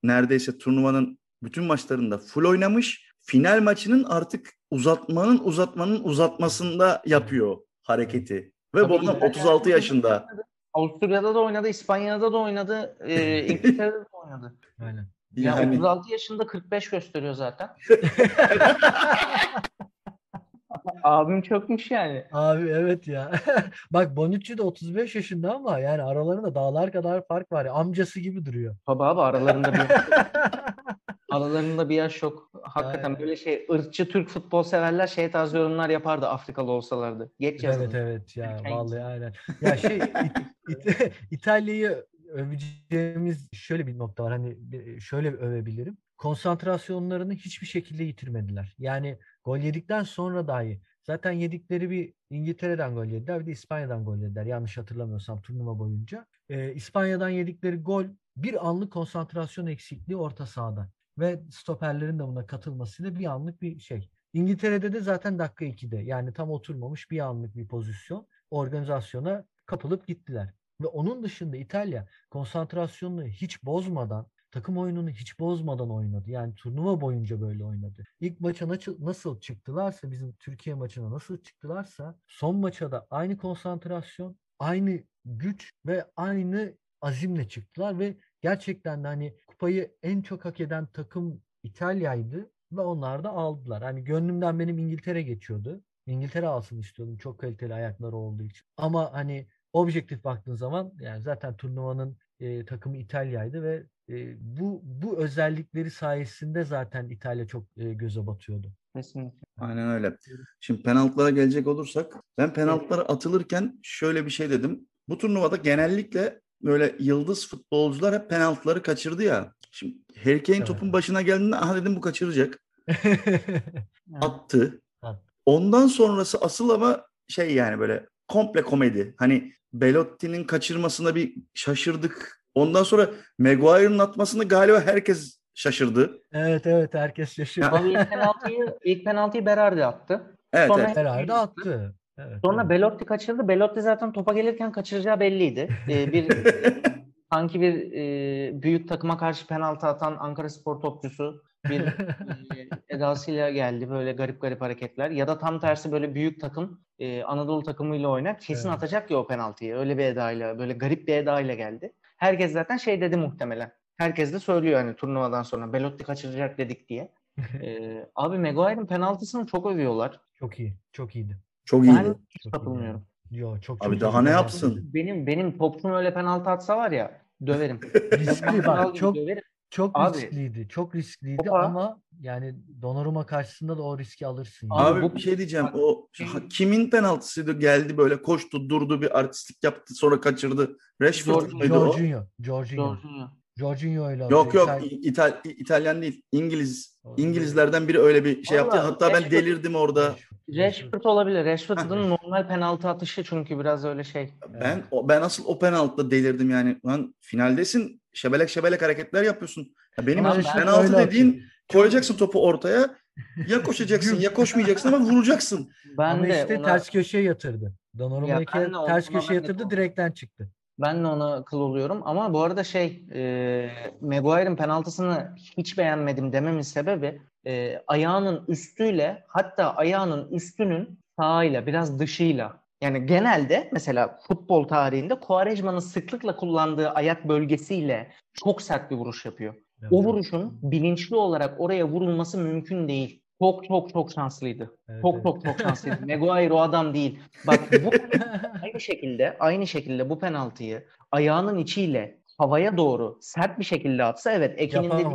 neredeyse turnuvanın bütün maçlarında full oynamış. Final maçının artık uzatmanın uzatmanın uzatmasında yapıyor hareketi. Ve bu adam 36 yaşında. Avusturya'da da oynadı, İspanya'da da oynadı, e, İngiltere'de de oynadı. Aynen. Yani, yani 36 yaşında 45 gösteriyor zaten. Abim çökmüş yani. Abi evet ya. Bak Bonucci de 35 yaşında ama yani aralarında dağlar kadar fark var ya. Amcası gibi duruyor. Tabii abi aralarında bir aralarında bir yaş yok. Hakikaten yani. böyle şey ırkçı Türk futbol severler şey tarzı yorumlar yapardı Afrikalı olsalardı. Geç yazın. Evet evet ya Ülken vallahi aynen. Ya şey it, it, İtalya'yı öveceğimiz şöyle bir nokta var. Hani şöyle övebilirim. Konsantrasyonlarını hiçbir şekilde yitirmediler. Yani gol yedikten sonra dahi zaten yedikleri bir İngiltere'den gol yediler bir de İspanya'dan gol yediler. Yanlış hatırlamıyorsam turnuva boyunca. Ee, İspanya'dan yedikleri gol bir anlık konsantrasyon eksikliği orta sahada ve stoperlerin de buna katılmasıyla bir anlık bir şey. İngiltere'de de zaten dakika 2'de yani tam oturmamış bir anlık bir pozisyon organizasyona kapılıp gittiler. Ve onun dışında İtalya konsantrasyonunu hiç bozmadan, takım oyununu hiç bozmadan oynadı. Yani turnuva boyunca böyle oynadı. İlk maça nasıl çıktılarsa, bizim Türkiye maçına nasıl çıktılarsa son maça da aynı konsantrasyon, aynı güç ve aynı azimle çıktılar ve gerçekten de hani kupayı en çok hak eden takım İtalya'ydı ve onlar da aldılar. Hani gönlümden benim İngiltere geçiyordu. İngiltere alsın istiyordum çok kaliteli ayakları olduğu için. Ama hani objektif baktığın zaman yani zaten turnuvanın e, takımı İtalya'ydı ve bu bu özellikleri sayesinde zaten İtalya çok göze batıyordu. Kesinlikle. Aynen öyle. Şimdi penaltılara gelecek olursak ben penaltılara atılırken şöyle bir şey dedim. Bu turnuvada genellikle böyle yıldız futbolcular hep penaltıları kaçırdı ya. Şimdi Harry Kane evet. topun başına geldiğinde aha dedim bu kaçıracak. Attı. Ondan sonrası asıl ama şey yani böyle komple komedi. Hani Belotti'nin kaçırmasına bir şaşırdık. Ondan sonra Maguire'ın atmasını galiba herkes şaşırdı. Evet evet herkes şaşırdı. Ama ilk penaltıyı, ilk penaltıyı Berardi attı. Evet, Sonra evet. Berardi attı. Evet, Sonra evet. Belotti kaçırdı. Belotti zaten topa gelirken kaçıracağı belliydi. Ee, bir sanki bir e, büyük takıma karşı penaltı atan Ankara Spor topçusu bir e, edasıyla geldi. Böyle garip garip hareketler. Ya da tam tersi böyle büyük takım e, Anadolu takımıyla oynar. Kesin evet. atacak ya o penaltıyı. Öyle bir edayla, böyle garip bir edayla geldi. Herkes zaten şey dedi muhtemelen. Herkes de söylüyor hani turnuvadan sonra Belotti kaçıracak dedik diye. ee, abi Maguire'ın penaltısını çok övüyorlar. Çok iyi. Çok iyiydi. Çok iyiydi. Ben hiç katılmıyorum. Yo, çok, Abi çok daha ne yapsın? Benim benim topçum öyle penaltı atsa var ya döverim. Riskli bak çok döverim. Çok Abi, riskliydi. Çok riskliydi Opa. ama yani Donnarumma karşısında da o riski alırsın. Yani. Abi, bu bir şey diyeceğim. O kimin penaltısıydı? Geldi böyle koştu, durdu, bir artistlik yaptı, sonra kaçırdı. Rashford muydu o? Jorginho. Jorginho. Jorginho ile Yok yok İtal İtalyan değil. İngiliz. İngilizlerden biri öyle bir şey yaptı. Hatta ben Rashford, delirdim orada. Rashford olabilir. Rashford'un normal penaltı atışı çünkü biraz öyle şey. Ben o, ben asıl o penaltıda delirdim yani. Lan finaldesin. Şebelek şebelek hareketler yapıyorsun. Ya benim Ama penaltı dediğin koyacaksın topu ortaya. Ya koşacaksın ya koşmayacaksın ama vuracaksın. Ben ama de işte ona... ters köşeye yatırdı. Donnarumma'yı ters köşeye yatırdı direkten çıktı. Ben de ona kıl oluyorum. Ama bu arada şey e, Maguire'ın penaltısını hiç beğenmedim dememin sebebi e, ayağının üstüyle hatta ayağının üstünün sağıyla biraz dışıyla yani genelde mesela futbol tarihinde Quaresma'nın sıklıkla kullandığı ayak bölgesiyle çok sert bir vuruş yapıyor. Evet. O vuruşun bilinçli olarak oraya vurulması mümkün değil. Çok çok çok şanslıydı. Evet, çok evet. çok çok şanslıydı. Maguire o adam değil. Bak bu aynı şekilde aynı şekilde bu penaltıyı ayağının içiyle havaya doğru sert bir şekilde atsa evet Ekin'in dediği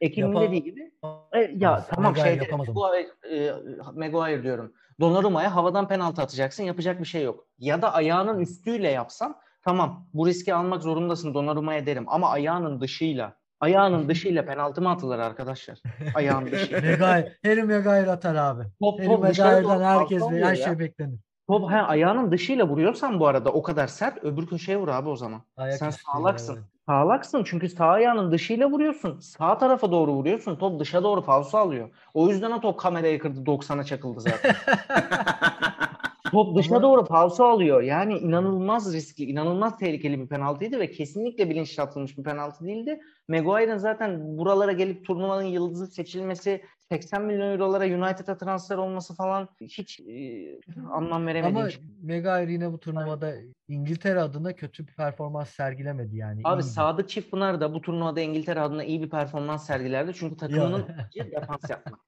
gibi Ekin'in Yapam- dediği gibi e, ya tamam Maguire şeyde bu e, Maguire diyorum. Donnarumma'ya havadan penaltı atacaksın. Yapacak bir şey yok. Ya da ayağının üstüyle yapsan Tamam bu riski almak zorundasın Donnarumma ederim ama ayağının dışıyla ayağının dışıyla penaltı mı atılır arkadaşlar? Ayağın dışı. Megay, Harry Maguire atar abi. Top, Harry Maguire'dan herkes falso her şey beklenir. Top he, ayağının dışıyla vuruyorsan bu arada o kadar sert öbür köşeye vur abi o zaman. Ayak Sen sağlaksın. Sağlaksın çünkü sağ ayağının dışıyla vuruyorsun. Sağ tarafa doğru vuruyorsun. Top dışa doğru falso alıyor. O yüzden o top kamerayı kırdı 90'a çakıldı zaten. Top dışa Ama- doğru falso alıyor. Yani inanılmaz riskli, inanılmaz tehlikeli bir penaltıydı ve kesinlikle bilinçli atılmış bir penaltı değildi. Maguire'ın zaten buralara gelip turnuvanın yıldızı seçilmesi, 80 milyon eurolara United'a transfer olması falan hiç e, anlam veremediğim Ama. Maguire yine bu turnuvada İngiltere adına kötü bir performans sergilemedi yani. Abi iyiydi. Sadık Çiftpınar da bu turnuvada İngiltere adına iyi bir performans sergilerdi. Çünkü takımının defans yapmak.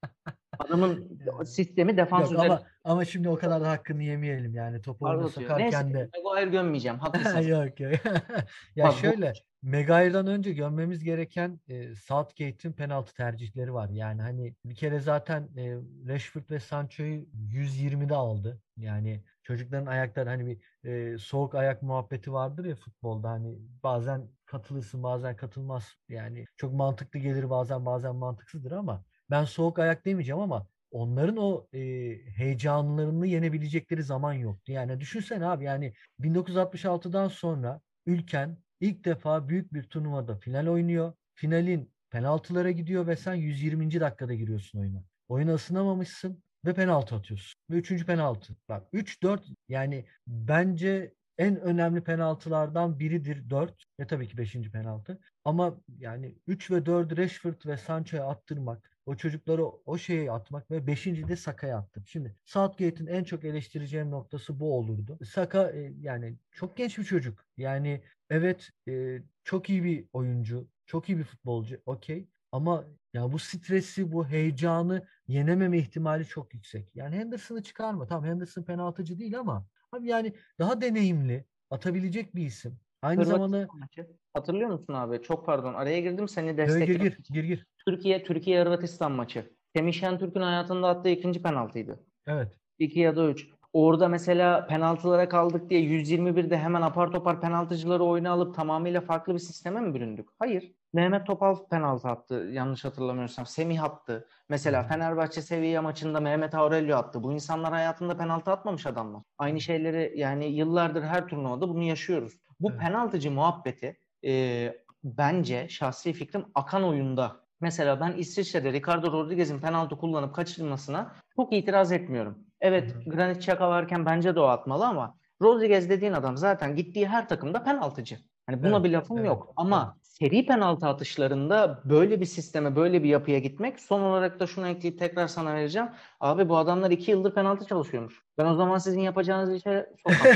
Adamın sistemi defans Yok üzerine ama ama şimdi o kadar da hakkını yemeyelim yani topu parlatıyor. sokarken Neyse de. Maguire gömmeyeceğim. Haklısın. yok yok. ya bu- şöyle Maguire'dan önce görmemiz gereken e, Southgate'in penaltı tercihleri var. Yani hani bir kere zaten e, Rashford ve Sancho'yu 120'de aldı. Yani çocukların ayakları hani bir e, soğuk ayak muhabbeti vardır ya futbolda hani bazen katılırsın bazen katılmaz. Yani çok mantıklı gelir bazen bazen mantıksızdır ama ben soğuk ayak demeyeceğim ama onların o e, heyecanlarını yenebilecekleri zaman yoktu. Yani düşünsene abi yani 1966'dan sonra ülken ilk defa büyük bir turnuvada final oynuyor. Finalin penaltılara gidiyor ve sen 120. dakikada giriyorsun oyuna. Oyuna ısınamamışsın ve penaltı atıyorsun. Ve üçüncü penaltı. Bak 3-4 yani bence en önemli penaltılardan biridir 4 ve tabii ki 5. penaltı. Ama yani 3 ve 4 Rashford ve Sancho'ya attırmak, o çocukları o şeye atmak ve 5. de Saka'ya attım. Şimdi Southgate'in en çok eleştireceğim noktası bu olurdu. Saka e, yani çok genç bir çocuk. Yani evet e, çok iyi bir oyuncu, çok iyi bir futbolcu. Okey. Ama ya bu stresi, bu heyecanı yenememe ihtimali çok yüksek. Yani Henderson'ı çıkarma. Tamam Henderson penaltıcı değil ama abi yani daha deneyimli, atabilecek bir isim. Aynı Hırvatistan zamanda maçı. Hatırlıyor musun abi? Çok pardon. Araya girdim seni desteklemek gir gir gir. Türkiye Türkiye Hırvatistan maçı. Semih Şentürk'ün hayatında attığı ikinci penaltıydı. Evet. 2 ya da 3. Orada mesela penaltılara kaldık diye 121'de hemen apar topar penaltıcıları oyuna alıp tamamıyla farklı bir sisteme mi büründük? Hayır. Mehmet Topal penaltı attı yanlış hatırlamıyorsam. Semih attı. Mesela Fenerbahçe seviye maçında Mehmet Aurelio attı. Bu insanlar hayatında penaltı atmamış adamlar. Aynı şeyleri yani yıllardır her turnuvada bunu yaşıyoruz. Bu Evet. penaltıcı muhabbeti e, bence şahsi fikrim akan oyunda. Mesela ben İsviçre'de Ricardo Rodriguez'in penaltı kullanıp kaçırmasına çok itiraz etmiyorum. Evet. Granit Xhaka varken bence de o atmalı ama Rodriguez dediğin adam zaten gittiği her takımda penaltıcı. Hani buna Evet, bir lafım evet, yok. Ama seri penaltı atışlarında böyle bir sisteme, böyle bir yapıya gitmek son olarak da şunu ekleyip tekrar sana vereceğim. Abi bu adamlar iki yıldır penaltı çalışıyormuş. Ben o zaman sizin yapacağınız işe sokmam.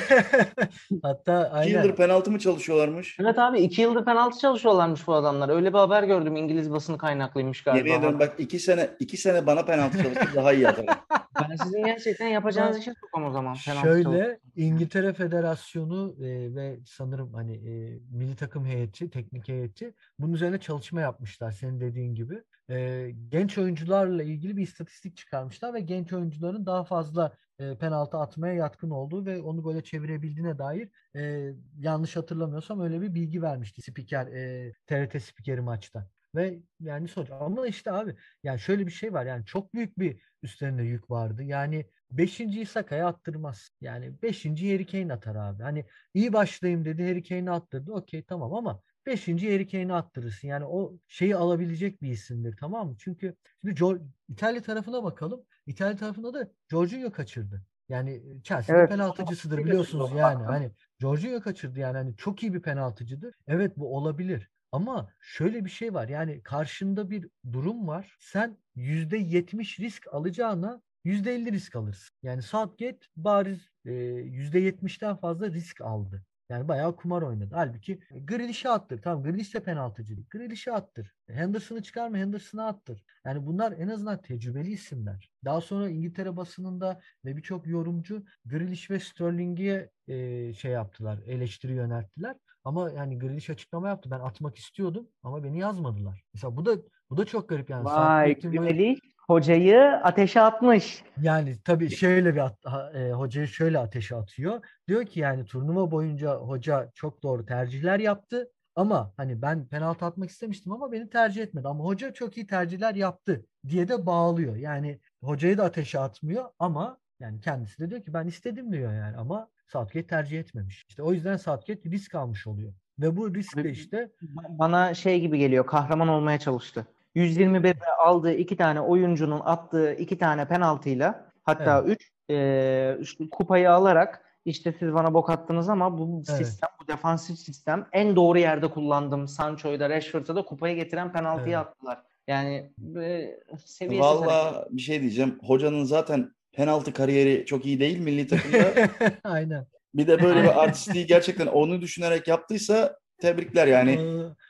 Hatta İki aynen. yıldır penaltı mı çalışıyorlarmış? evet abi iki yıldır penaltı çalışıyorlarmış bu adamlar. Öyle bir haber gördüm İngiliz basını kaynaklıymış galiba. Yemin ederim bak iki sene iki sene bana penaltı çalışıp daha iyi atarım. Ben sizin gerçekten yapacağınız işe sokmam o zaman. Penaltı Şöyle çalışıyor. İngiltere Federasyonu e, ve sanırım hani e, milli takım heyeti, teknik heyeti bunun üzerine çalışma yapmışlar senin dediğin gibi. E, genç oyuncularla ilgili bir istatistik çıkarmışlar ve genç oyuncuların daha fazla e, penaltı atmaya yatkın olduğu ve onu böyle çevirebildiğine dair e, yanlış hatırlamıyorsam öyle bir bilgi vermişti spiker e, TRT spikeri maçta. Ve yani sonuç ama işte abi yani şöyle bir şey var yani çok büyük bir üstlerinde yük vardı. Yani Beşinciyi Saka'ya attırmaz. Yani beşinci Harry Kane atar abi. Hani iyi başlayayım dedi Harry Kane'i attırdı. Okey tamam ama beşinci Harry Kane'i attırırsın. Yani o şeyi alabilecek bir isimdir tamam mı? Çünkü şimdi Jo- İtalya tarafına bakalım. İtalya tarafında da Jorginho kaçırdı. Yani Chelsea'nin Evet. penaltıcısıdır biliyorsunuz yani. Hani Jorginho kaçırdı yani hani çok iyi bir penaltıcıdır. Evet bu olabilir. Ama şöyle bir şey var yani karşında bir durum var. Sen %70 risk alacağına %50 risk alırsın. Yani Southgate bariz e, %70'ten fazla risk aldı. Yani bayağı kumar oynadı. Halbuki Grealish'e attır. Tamam Grealish de penaltıcı değil. Grealish'e attır. Henderson'ı çıkarma Henderson'a attır. Yani bunlar en azından tecrübeli isimler. Daha sonra İngiltere basınında ve birçok yorumcu Grealish ve Sterling'e e, şey yaptılar. Eleştiri yönelttiler. Ama yani Grealish açıklama yaptı. Ben atmak istiyordum ama beni yazmadılar. Mesela bu da bu da çok garip yani. Vay Grealish hocayı ateşe atmış. Yani tabii şöyle bir at, e, hocayı şöyle ateşe atıyor. Diyor ki yani turnuva boyunca hoca çok doğru tercihler yaptı. Ama hani ben penaltı atmak istemiştim ama beni tercih etmedi. Ama hoca çok iyi tercihler yaptı diye de bağlıyor. Yani hocayı da ateşe atmıyor ama yani kendisi de diyor ki ben istedim diyor yani ama Southgate tercih etmemiş. İşte o yüzden Southgate risk almış oluyor. Ve bu risk de işte bana şey gibi geliyor. Kahraman olmaya çalıştı. 121'de aldığı iki tane oyuncunun attığı iki tane penaltıyla hatta evet. üç e, işte kupayı alarak işte siz bana bok attınız ama bu evet. sistem, bu defansif sistem en doğru yerde kullandım. Sancho'yu da Rashford'a da kupayı getiren penaltıyı evet. attılar. Yani e, seviyesi Valla bir şey diyeceğim. Hocanın zaten penaltı kariyeri çok iyi değil milli takımda. Aynen. Bir de böyle bir artistliği gerçekten onu düşünerek yaptıysa tebrikler yani.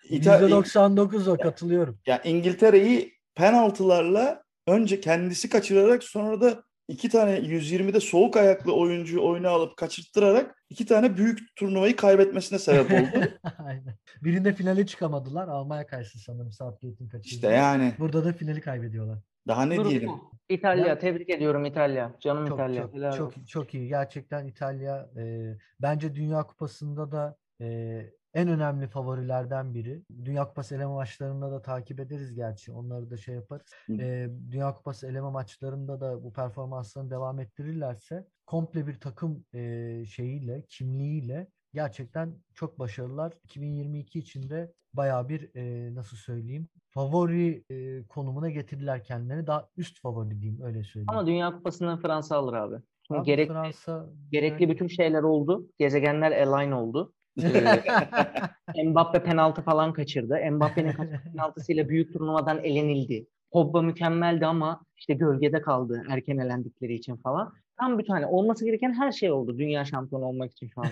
Ee, %99 o katılıyorum. Ya yani İngiltere'yi penaltılarla önce kendisi kaçırarak sonra da iki tane 120'de soğuk ayaklı oyuncuyu oyuna alıp kaçırttırarak iki tane büyük turnuvayı kaybetmesine sebep oldu. Aynen. Birinde finale çıkamadılar. Almanya karşı sanırım Southgate'in kaçırdı. İşte yani. Burada da finali kaybediyorlar. Daha ne Dur, diyelim? İtalya ya, tebrik ediyorum İtalya. Canım çok, İtalya. Çok, çok, çok, çok iyi. Gerçekten İtalya e, bence Dünya Kupası'nda da e, en önemli favorilerden biri. Dünya Kupası eleme maçlarında da takip ederiz gerçi. Onları da şey yaparız. E, Dünya Kupası eleme maçlarında da bu performanslarını devam ettirirlerse komple bir takım e, şeyiyle, kimliğiyle gerçekten çok başarılılar. 2022 içinde baya bir e, nasıl söyleyeyim favori e, konumuna getirdiler kendilerini. Daha üst favori diyeyim öyle söyleyeyim. Ama Dünya Kupası'nı Fransa alır abi. Şimdi abi gerekli, Fransa, gerekli yani... bütün şeyler oldu. Gezegenler align oldu. Mbappe penaltı falan kaçırdı. Mbappe'nin penaltısıyla büyük turnuvadan elenildi. Pogba mükemmeldi ama işte gölgede kaldı erken elendikleri için falan. Tam bir tane olması gereken her şey oldu dünya şampiyonu olmak için şu anda.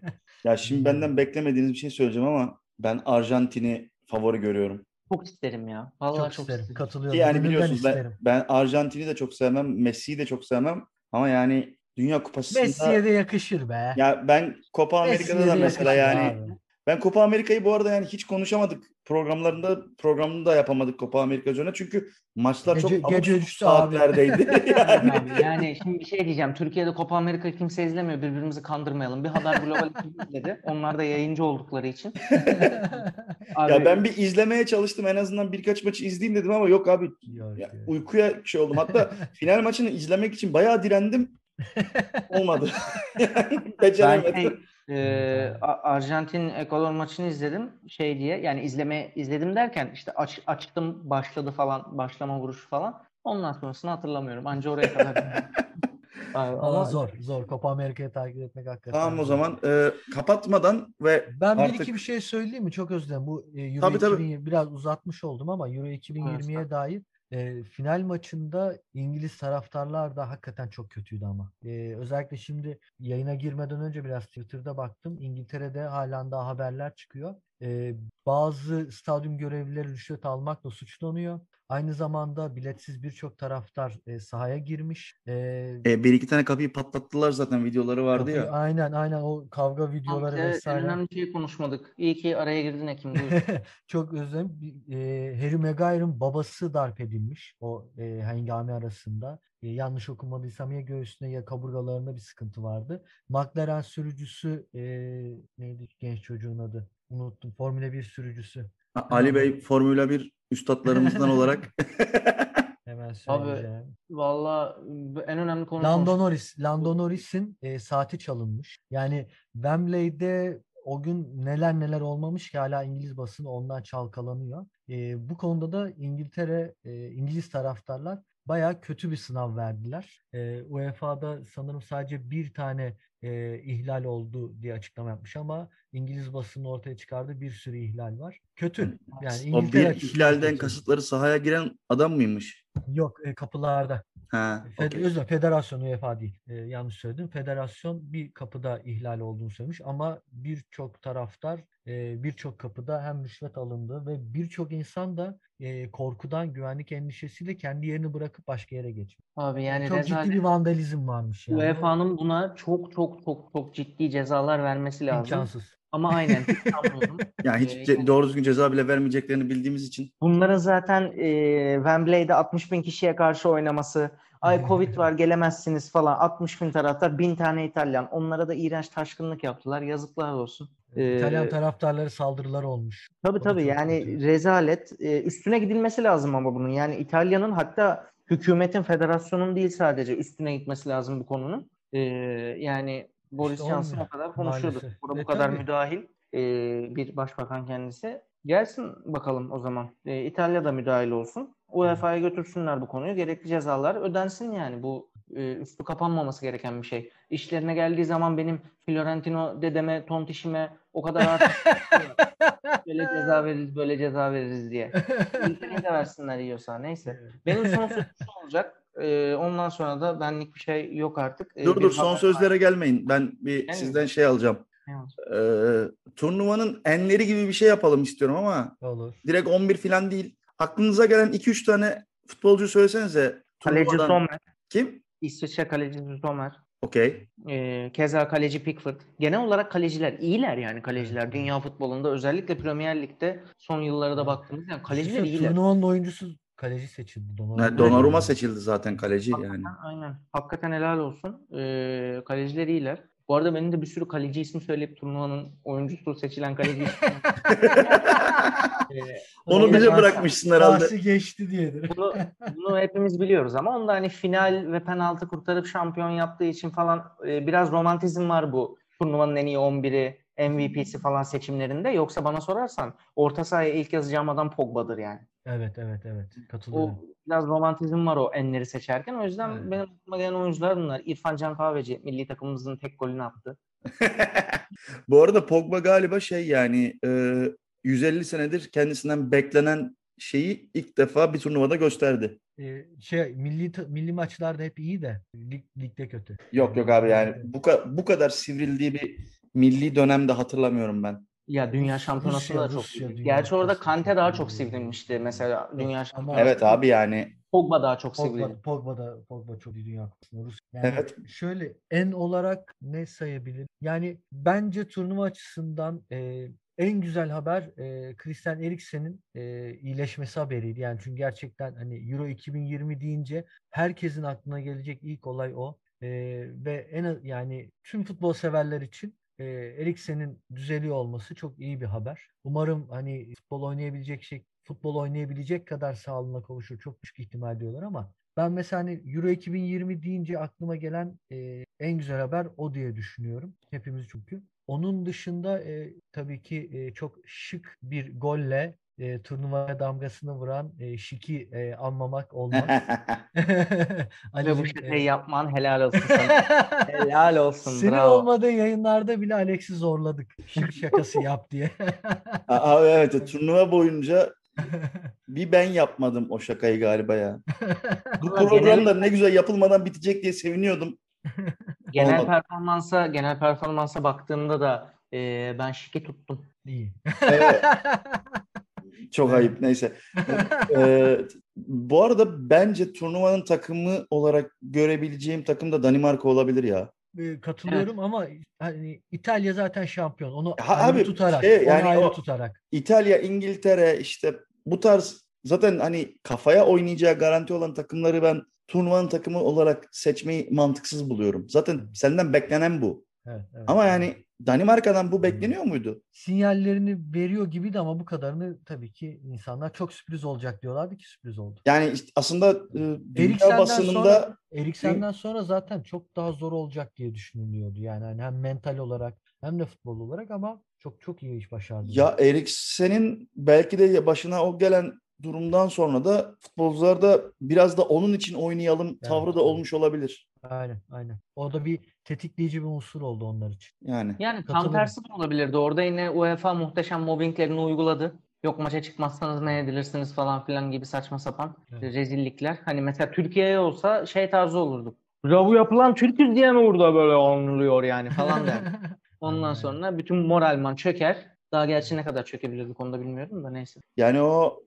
ya şimdi benden beklemediğiniz bir şey söyleyeceğim ama ben Arjantin'i favori görüyorum. Çok isterim ya. Vallahi çok, çok isterim. isterim. Katılıyorum. Yani biliyorsunuz ben, ben Arjantin'i de çok sevmem, Messi'yi de çok sevmem ama yani Dünya Kupası'nda... Messi'ye de yakışır be. Ya ben Copa Amerika'da da mesela yani abi. ben Copa Amerika'yı bu arada yani hiç konuşamadık programlarında programında yapamadık Copa Amerika üzerine çünkü maçlar gece, çok gece saatlerdeydi. yani. yani şimdi bir şey diyeceğim. Türkiye'de Copa Amerika kimse izlemiyor. Birbirimizi kandırmayalım. Bir Haber Global izledi. Onlar da yayıncı oldukları için. abi... Ya ben bir izlemeye çalıştım. En azından birkaç maçı izleyeyim dedim ama yok abi. Yok, ya, uykuya şey oldum. Hatta final maçını izlemek için bayağı direndim. Olmadı. Beceremedim. Ben şey, e, Arjantin Ekvador maçını izledim şey diye yani izleme izledim derken işte aç, açtım başladı falan başlama vuruşu falan ondan sonrasını hatırlamıyorum anca oraya kadar. Ama zor zor Copa Amerika'yı takip etmek hakikaten. Tamam o zaman e, kapatmadan ve ben artık... bir iki bir şey söyleyeyim mi çok özledim bu e, Euro tabii, 2020 tabii. biraz uzatmış oldum ama Euro 2020'ye evet. dair e, final maçında İngiliz taraftarlar da hakikaten çok kötüydü ama. E, özellikle şimdi yayına girmeden önce biraz Twitter'da baktım. İngiltere'de halen daha haberler çıkıyor. E, bazı stadyum görevlileri rüşvet almakla suçlanıyor. Aynı zamanda biletsiz birçok taraftar e, sahaya girmiş. E, e, bir iki tane kapıyı patlattılar zaten videoları vardı kapıyı, ya. Aynen aynen o kavga videoları evet, vesaire. önemli şey konuşmadık. İyi ki araya girdin Ekim. Çok özlem. E, Harry Maguire'ın babası darp edilmiş o e, hengame arasında. E, yanlış okumadıysam ya göğsünde ya kaburgalarında bir sıkıntı vardı. McLaren sürücüsü e, neydi genç çocuğun adı? Unuttum. Formula 1 sürücüsü. Ali Bey Formula 1 üstadlarımızdan olarak. Hemen söyleyeceğim. Abi valla en önemli konu Lando Norris. Lando Norris'in e, saati çalınmış. Yani Wembley'de o gün neler neler olmamış ki hala İngiliz basını ondan çalkalanıyor. E, bu konuda da İngiltere, e, İngiliz taraftarlar bayağı kötü bir sınav verdiler. E, UEFA'da sanırım sadece bir tane e, ihlal oldu diye açıklama yapmış ama İngiliz basının ortaya çıkardığı bir sürü ihlal var. Kötü. Yani İngiltere o bir ihlalden kasıtları sahaya giren adam mıymış? Yok e, kapılarda. Ha, okay. Özür federasyon UEFA değil. E, yanlış söyledim. Federasyon bir kapıda ihlal olduğunu söylemiş ama birçok taraftar e, birçok kapıda hem rüşvet alındı ve birçok insan da e, korkudan, güvenlik endişesiyle kendi yerini bırakıp başka yere geçmiş. Abi yani çok ciddi bir vandalizm varmış yani. UEFA'nın buna çok çok çok çok ciddi cezalar vermesi lazım. İmkansız. Ama aynen yani hiç ee, doğru düzgün ceza bile vermeyeceklerini bildiğimiz için. Bunların zaten e, Wembley'de 60 bin kişiye karşı oynaması, ay Covid var gelemezsiniz falan 60 bin taraftar, bin tane İtalyan. Onlara da iğrenç taşkınlık yaptılar. Yazıklar olsun. İtalyan ee, taraftarları saldırılar olmuş. Tabii tabii yani kötü. rezalet. Ee, üstüne gidilmesi lazım ama bunun. Yani İtalya'nın hatta hükümetin, federasyonun değil sadece üstüne gitmesi lazım bu konunun. Ee, yani Boris işte Johnson o kadar konuşuyordu. Burada e, bu kadar tabii. müdahil e, bir başbakan kendisi. Gelsin bakalım o zaman. E, İtalya da müdahil olsun. UEFA'ya götürsünler bu konuyu. Gerekli cezalar ödensin yani. Bu e, üstü kapanmaması gereken bir şey. İşlerine geldiği zaman benim Florentino dedeme, tontişime o kadar artık böyle ceza veririz, böyle ceza veririz diye. İlkini de versinler yiyorsa. Neyse. Benim son sözüm olacak. Ee, ondan sonra da benlik bir şey yok artık. Ee, dur dur son sözlere var. gelmeyin. Ben bir yani sizden şey alacağım. Ee, turnuvanın enleri gibi bir şey yapalım istiyorum ama Olur. direkt 11 falan değil. Aklınıza gelen 2-3 tane futbolcu söylesenize. Kaleci Sommer. Kim? İsviçre kalecisi Sommer. Okey. Ee, keza kaleci Pickford. Genel olarak kaleciler iyiler yani kaleciler. Dünya futbolunda özellikle Premier Lig'de son yıllara da baktığımız yani kaleciler iyiler. Turnuvanın oyuncusu kaleci seçildi. Donnarumma, yani Donnarumma seçildi zaten kaleci Hakikaten, yani. Aynen. Hakikaten helal olsun. Ee, kaleciler iyiler. Bu arada benim de bir sürü kaleci ismi söyleyip turnuvanın oyuncusu seçilen kaleci ismi. ee, onu bize bırakmışsın herhalde. Bahsi geçti diyedir. Bunu, bunu hepimiz biliyoruz ama onda hani final ve penaltı kurtarıp şampiyon yaptığı için falan e, biraz romantizm var bu turnuvanın en iyi 11'i, MVP'si falan seçimlerinde. Yoksa bana sorarsan orta sahaya ilk yazacağım adam Pogba'dır yani. Evet evet evet katılıyorum. O biraz romantizm var o enleri seçerken. O yüzden evet. benim aklıma gelen oyuncular bunlar. İrfan Can Kahveci milli takımımızın tek golünü attı. Bu arada Pogba galiba şey yani e, 150 senedir kendisinden beklenen şeyi ilk defa bir turnuvada gösterdi. Ee, şey milli milli maçlarda hep iyi de lig, ligde kötü. Yok yok abi yani bu bu kadar sivrildiği bir milli dönemde hatırlamıyorum ben. Ya dünya şampiyonası da çok Rusya, Gerçi orada Kante daha çok sivrilmişti mesela dünya şampiyonası. Evet abi yani. Pogba daha çok Pogba, sivrildi. Pogba da Pogba çok iyi dünya kupası. Yani evet. Şöyle en olarak ne sayabilir? Yani bence turnuva açısından e, en güzel haber e, Christian Eriksen'in e, iyileşmesi haberiydi. Yani çünkü gerçekten hani Euro 2020 deyince herkesin aklına gelecek ilk olay o. E, ve en yani tüm futbol severler için e, Eriksen'in düzeliyor olması çok iyi bir haber. Umarım hani futbol oynayabilecek şey futbol oynayabilecek kadar sağlığına kavuşur. Çok düşük ihtimal diyorlar ama ben mesela hani Euro 2020 deyince aklıma gelen e, en güzel haber o diye düşünüyorum. Hepimiz çünkü. Onun dışında e, tabii ki e, çok şık bir golle e, turnuvaya damgasını vuran e, Şiki e, anmamak olmaz. Ve bu şakayı yapman helal olsun sana. helal olsun. Senin bravo. olmadığı yayınlarda bile Alex'i zorladık. Şık şakası yap diye. Abi evet turnuva boyunca bir ben yapmadım o şakayı galiba ya. Bu programlar ne güzel yapılmadan bitecek diye seviniyordum. Genel Olmadı. performansa genel performansa baktığımda da e, ben şiki tuttum. İyi. Evet. Çok ayıp neyse. ee, bu arada bence turnuvanın takımı olarak görebileceğim takım da Danimarka olabilir ya. Ee, katılıyorum evet. ama hani İtalya zaten şampiyon. Onu ha, abi, tutarak, şey, yani onu ayrı o, tutarak. İtalya, İngiltere işte bu tarz zaten hani kafaya oynayacağı garanti olan takımları ben turnuvanın takımı olarak seçmeyi mantıksız buluyorum. Zaten senden beklenen bu. Evet, evet. Ama yani Danimarka'dan bu bekleniyor muydu? Sinyallerini veriyor gibiydi ama bu kadarını tabii ki insanlar çok sürpriz olacak diyorlardı ki sürpriz oldu. Yani işte aslında e, dünya basınında sonra, Eriksen'den sonra zaten çok daha zor olacak diye düşünülüyordu. Yani hani hem mental olarak hem de futbol olarak ama çok çok iyi iş başardı. Ya Eriksen'in belki de başına o gelen durumdan sonra da futbolcular da biraz da onun için oynayalım evet, tavrı da olmuş olabilir. Aynen aynen. O da bir tetikleyici bir unsur oldu onlar için. Yani. Yani tam tersi de olabilirdi. Orada yine UEFA muhteşem mobbinglerini uyguladı. Yok maça çıkmazsanız ne edilirsiniz falan filan gibi saçma sapan evet. rezillikler. Hani mesela Türkiye'ye olsa şey tarzı olurdu. Ya bu yapılan Türk'üz diye mi burada böyle anılıyor yani falan der. Ondan sonra bütün moralman çöker. Daha gerçi ne kadar çökebilir bu konuda bilmiyorum da neyse. Yani o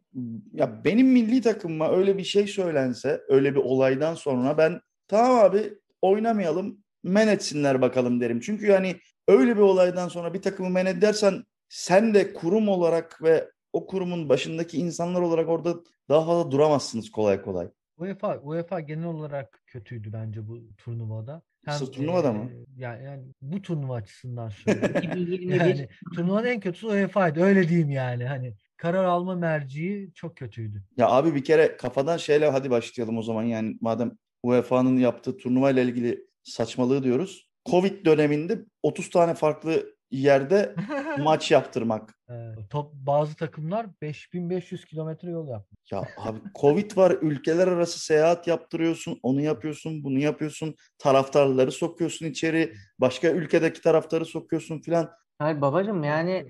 ya benim milli takımıma öyle bir şey söylense öyle bir olaydan sonra ben tamam abi oynamayalım men etsinler bakalım derim. Çünkü yani öyle bir olaydan sonra bir takımı men edersen sen de kurum olarak ve o kurumun başındaki insanlar olarak orada daha fazla duramazsınız kolay kolay. UEFA UEFA genel olarak kötüydü bence bu turnuvada. Hem, Sırf turnuvada e, mı? Yani, yani bu turnuva açısından söylüyorum. yani turnuvanın en kötüsü UEFA'ydı. Öyle diyeyim yani. Hani karar alma merciği çok kötüydü. Ya abi bir kere kafadan şeyle hadi başlayalım o zaman yani madem UEFA'nın yaptığı turnuva ile ilgili saçmalığı diyoruz. Covid döneminde 30 tane farklı yerde maç yaptırmak. Evet, top bazı takımlar 5500 kilometre yol yaptı. Ya abi Covid var, ülkeler arası seyahat yaptırıyorsun, onu yapıyorsun, bunu yapıyorsun, taraftarları sokuyorsun içeri, başka ülkedeki taraftarı sokuyorsun filan. Hayır babacığım yani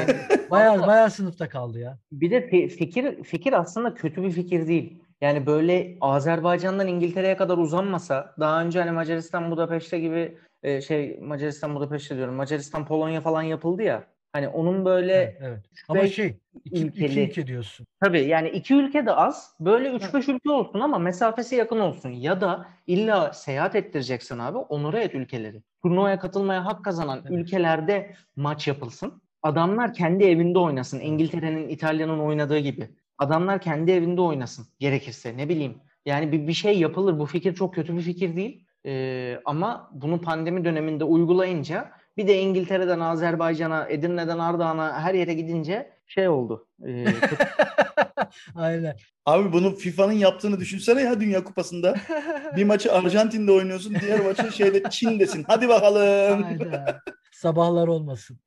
bayağı bayağı sınıfta kaldı ya. Bir de fikir fikir aslında kötü bir fikir değil. Yani böyle Azerbaycan'dan İngiltere'ye kadar uzanmasa daha önce hani Macaristan Budapeşte gibi e, şey Macaristan Budapeşte diyorum. Macaristan Polonya falan yapıldı ya. Hani onun böyle evet, evet. ama şey iki, iki ülke diyorsun. Tabii yani iki ülke de az. Böyle 3-5 ülke olsun ama mesafesi yakın olsun. Ya da illa seyahat ettireceksin abi. Onura et ülkeleri. Turnuvaya katılmaya hak kazanan evet. ülkelerde maç yapılsın. Adamlar kendi evinde oynasın. İngiltere'nin, İtalya'nın oynadığı gibi. Adamlar kendi evinde oynasın gerekirse ne bileyim. Yani bir, bir şey yapılır. Bu fikir çok kötü bir fikir değil. Ee, ama bunu pandemi döneminde uygulayınca bir de İngiltere'den Azerbaycan'a, Edirne'den Ardahan'a her yere gidince şey oldu. Ee, Aynen. Abi bunu FIFA'nın yaptığını düşünsene ya Dünya Kupası'nda. bir maçı Arjantin'de oynuyorsun, diğer maçı şeyde Çin'desin. Hadi bakalım. Hayda. Sabahlar olmasın.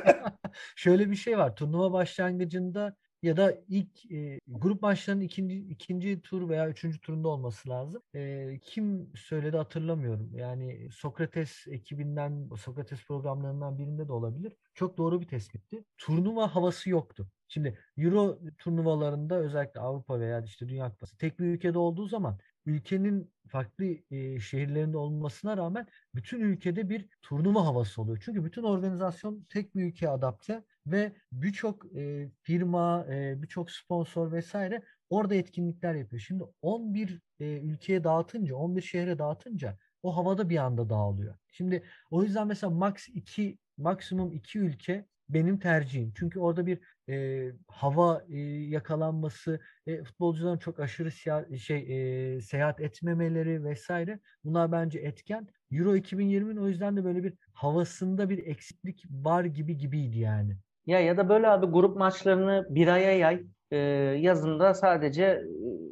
Şöyle bir şey var. Turnuva başlangıcında ya da ilk e, grup maçlarının ikinci ikinci tur veya üçüncü turunda olması lazım. E, kim söyledi hatırlamıyorum. Yani Sokrates ekibinden, Sokrates programlarından birinde de olabilir. Çok doğru bir tespitti. Turnuva havası yoktu. Şimdi Euro turnuvalarında özellikle Avrupa veya işte Dünya Kupası tek bir ülkede olduğu zaman ülkenin farklı e, şehirlerinde olmasına rağmen bütün ülkede bir turnuva havası oluyor. Çünkü bütün organizasyon tek bir ülkeye adapte ve birçok e, firma, e, birçok sponsor vesaire orada etkinlikler yapıyor. Şimdi 11 e, ülkeye dağıtınca, 11 şehre dağıtınca o havada bir anda dağılıyor. Şimdi o yüzden mesela max 2 maksimum 2 ülke benim tercihim. Çünkü orada bir e, hava e, yakalanması, e, futbolcuların çok aşırı siya- şey e, seyahat etmemeleri vesaire bunlar bence etken. Euro 2020'nin o yüzden de böyle bir havasında bir eksiklik var gibi gibiydi yani. Ya ya da böyle abi grup maçlarını bir aya yay. E, yazında sadece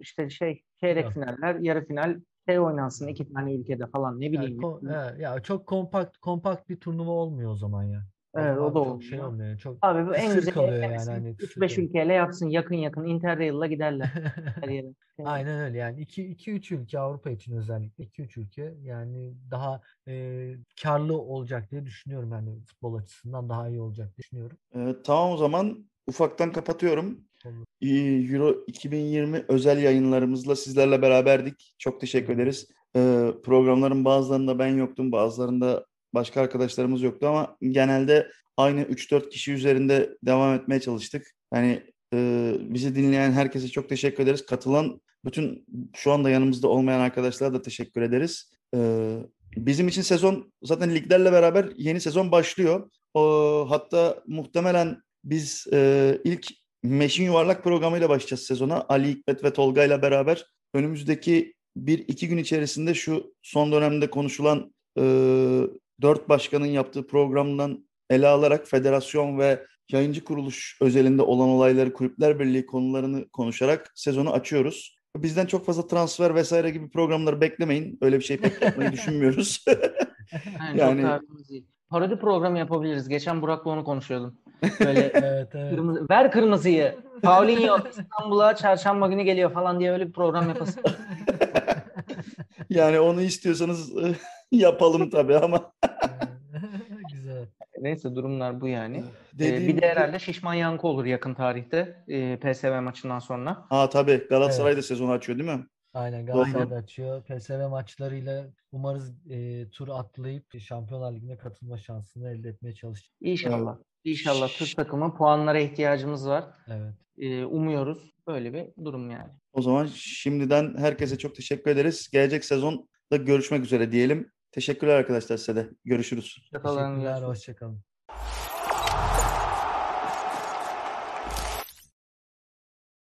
işte şey çeyrek finaller, yarı final şey oynansın iki tane ülkede falan ne bileyim. Yani, ko- ya çok kompakt kompakt bir turnuva olmuyor o zaman ya. Evet o da çok şey olmuyor. Çok Abi bu en güzel kalıyor yani. Hani 3-5 ülkeyle yapsın yakın yakın Interrail'la giderler her yere. Aynen öyle yani 2-3 ülke Avrupa için özellikle 2-3 ülke yani daha e, karlı olacak diye düşünüyorum yani futbol açısından daha iyi olacak diye düşünüyorum. Evet, tamam o zaman ufaktan kapatıyorum. Euro 2020 özel yayınlarımızla sizlerle beraberdik. Çok teşekkür ederiz. Ee, programların bazılarında ben yoktum, bazılarında başka arkadaşlarımız yoktu ama genelde aynı 3-4 kişi üzerinde devam etmeye çalıştık. Yani e, bizi dinleyen herkese çok teşekkür ederiz. Katılan bütün şu anda yanımızda olmayan arkadaşlara da teşekkür ederiz. E, bizim için sezon zaten liglerle beraber yeni sezon başlıyor. O, hatta muhtemelen biz e, ilk Meşin Yuvarlak programıyla başlayacağız sezona. Ali Hikmet ve Tolga ile beraber önümüzdeki bir iki gün içerisinde şu son dönemde konuşulan e, dört başkanın yaptığı programdan ele alarak federasyon ve yayıncı kuruluş özelinde olan olayları Kulüpler Birliği konularını konuşarak sezonu açıyoruz. Bizden çok fazla transfer vesaire gibi programları beklemeyin. Öyle bir şey pek yapmayı düşünmüyoruz. yani, yani parodi programı yapabiliriz. Geçen Burak'la onu konuşuyordum. Böyle evet, evet. Kırmızı, ver kırmızıyı. Paulinho İstanbul'a çarşamba günü geliyor falan diye öyle bir program yapasın. yani onu istiyorsanız yapalım tabii ama. Güzel. Neyse durumlar bu yani. Dediğim ee, bir de herhalde şişman yankı olur yakın tarihte e, PSV maçından sonra. Ha tabii Galatasaray evet. da sezonu açıyor değil mi? Aynen Galatasaray da açıyor. PSV maçlarıyla umarız e, tur atlayıp Şampiyonlar Ligi'ne katılma şansını elde etmeye çalışacağız. İnşallah. Evet. İnşallah Türk takımı puanlara ihtiyacımız var. Evet. Ee, umuyoruz. Böyle bir durum yani. O zaman şimdiden herkese çok teşekkür ederiz. Gelecek sezon da görüşmek üzere diyelim. Teşekkürler arkadaşlar size de. Görüşürüz. Hoşçakalın. Teşekkürler, hoşçakalın.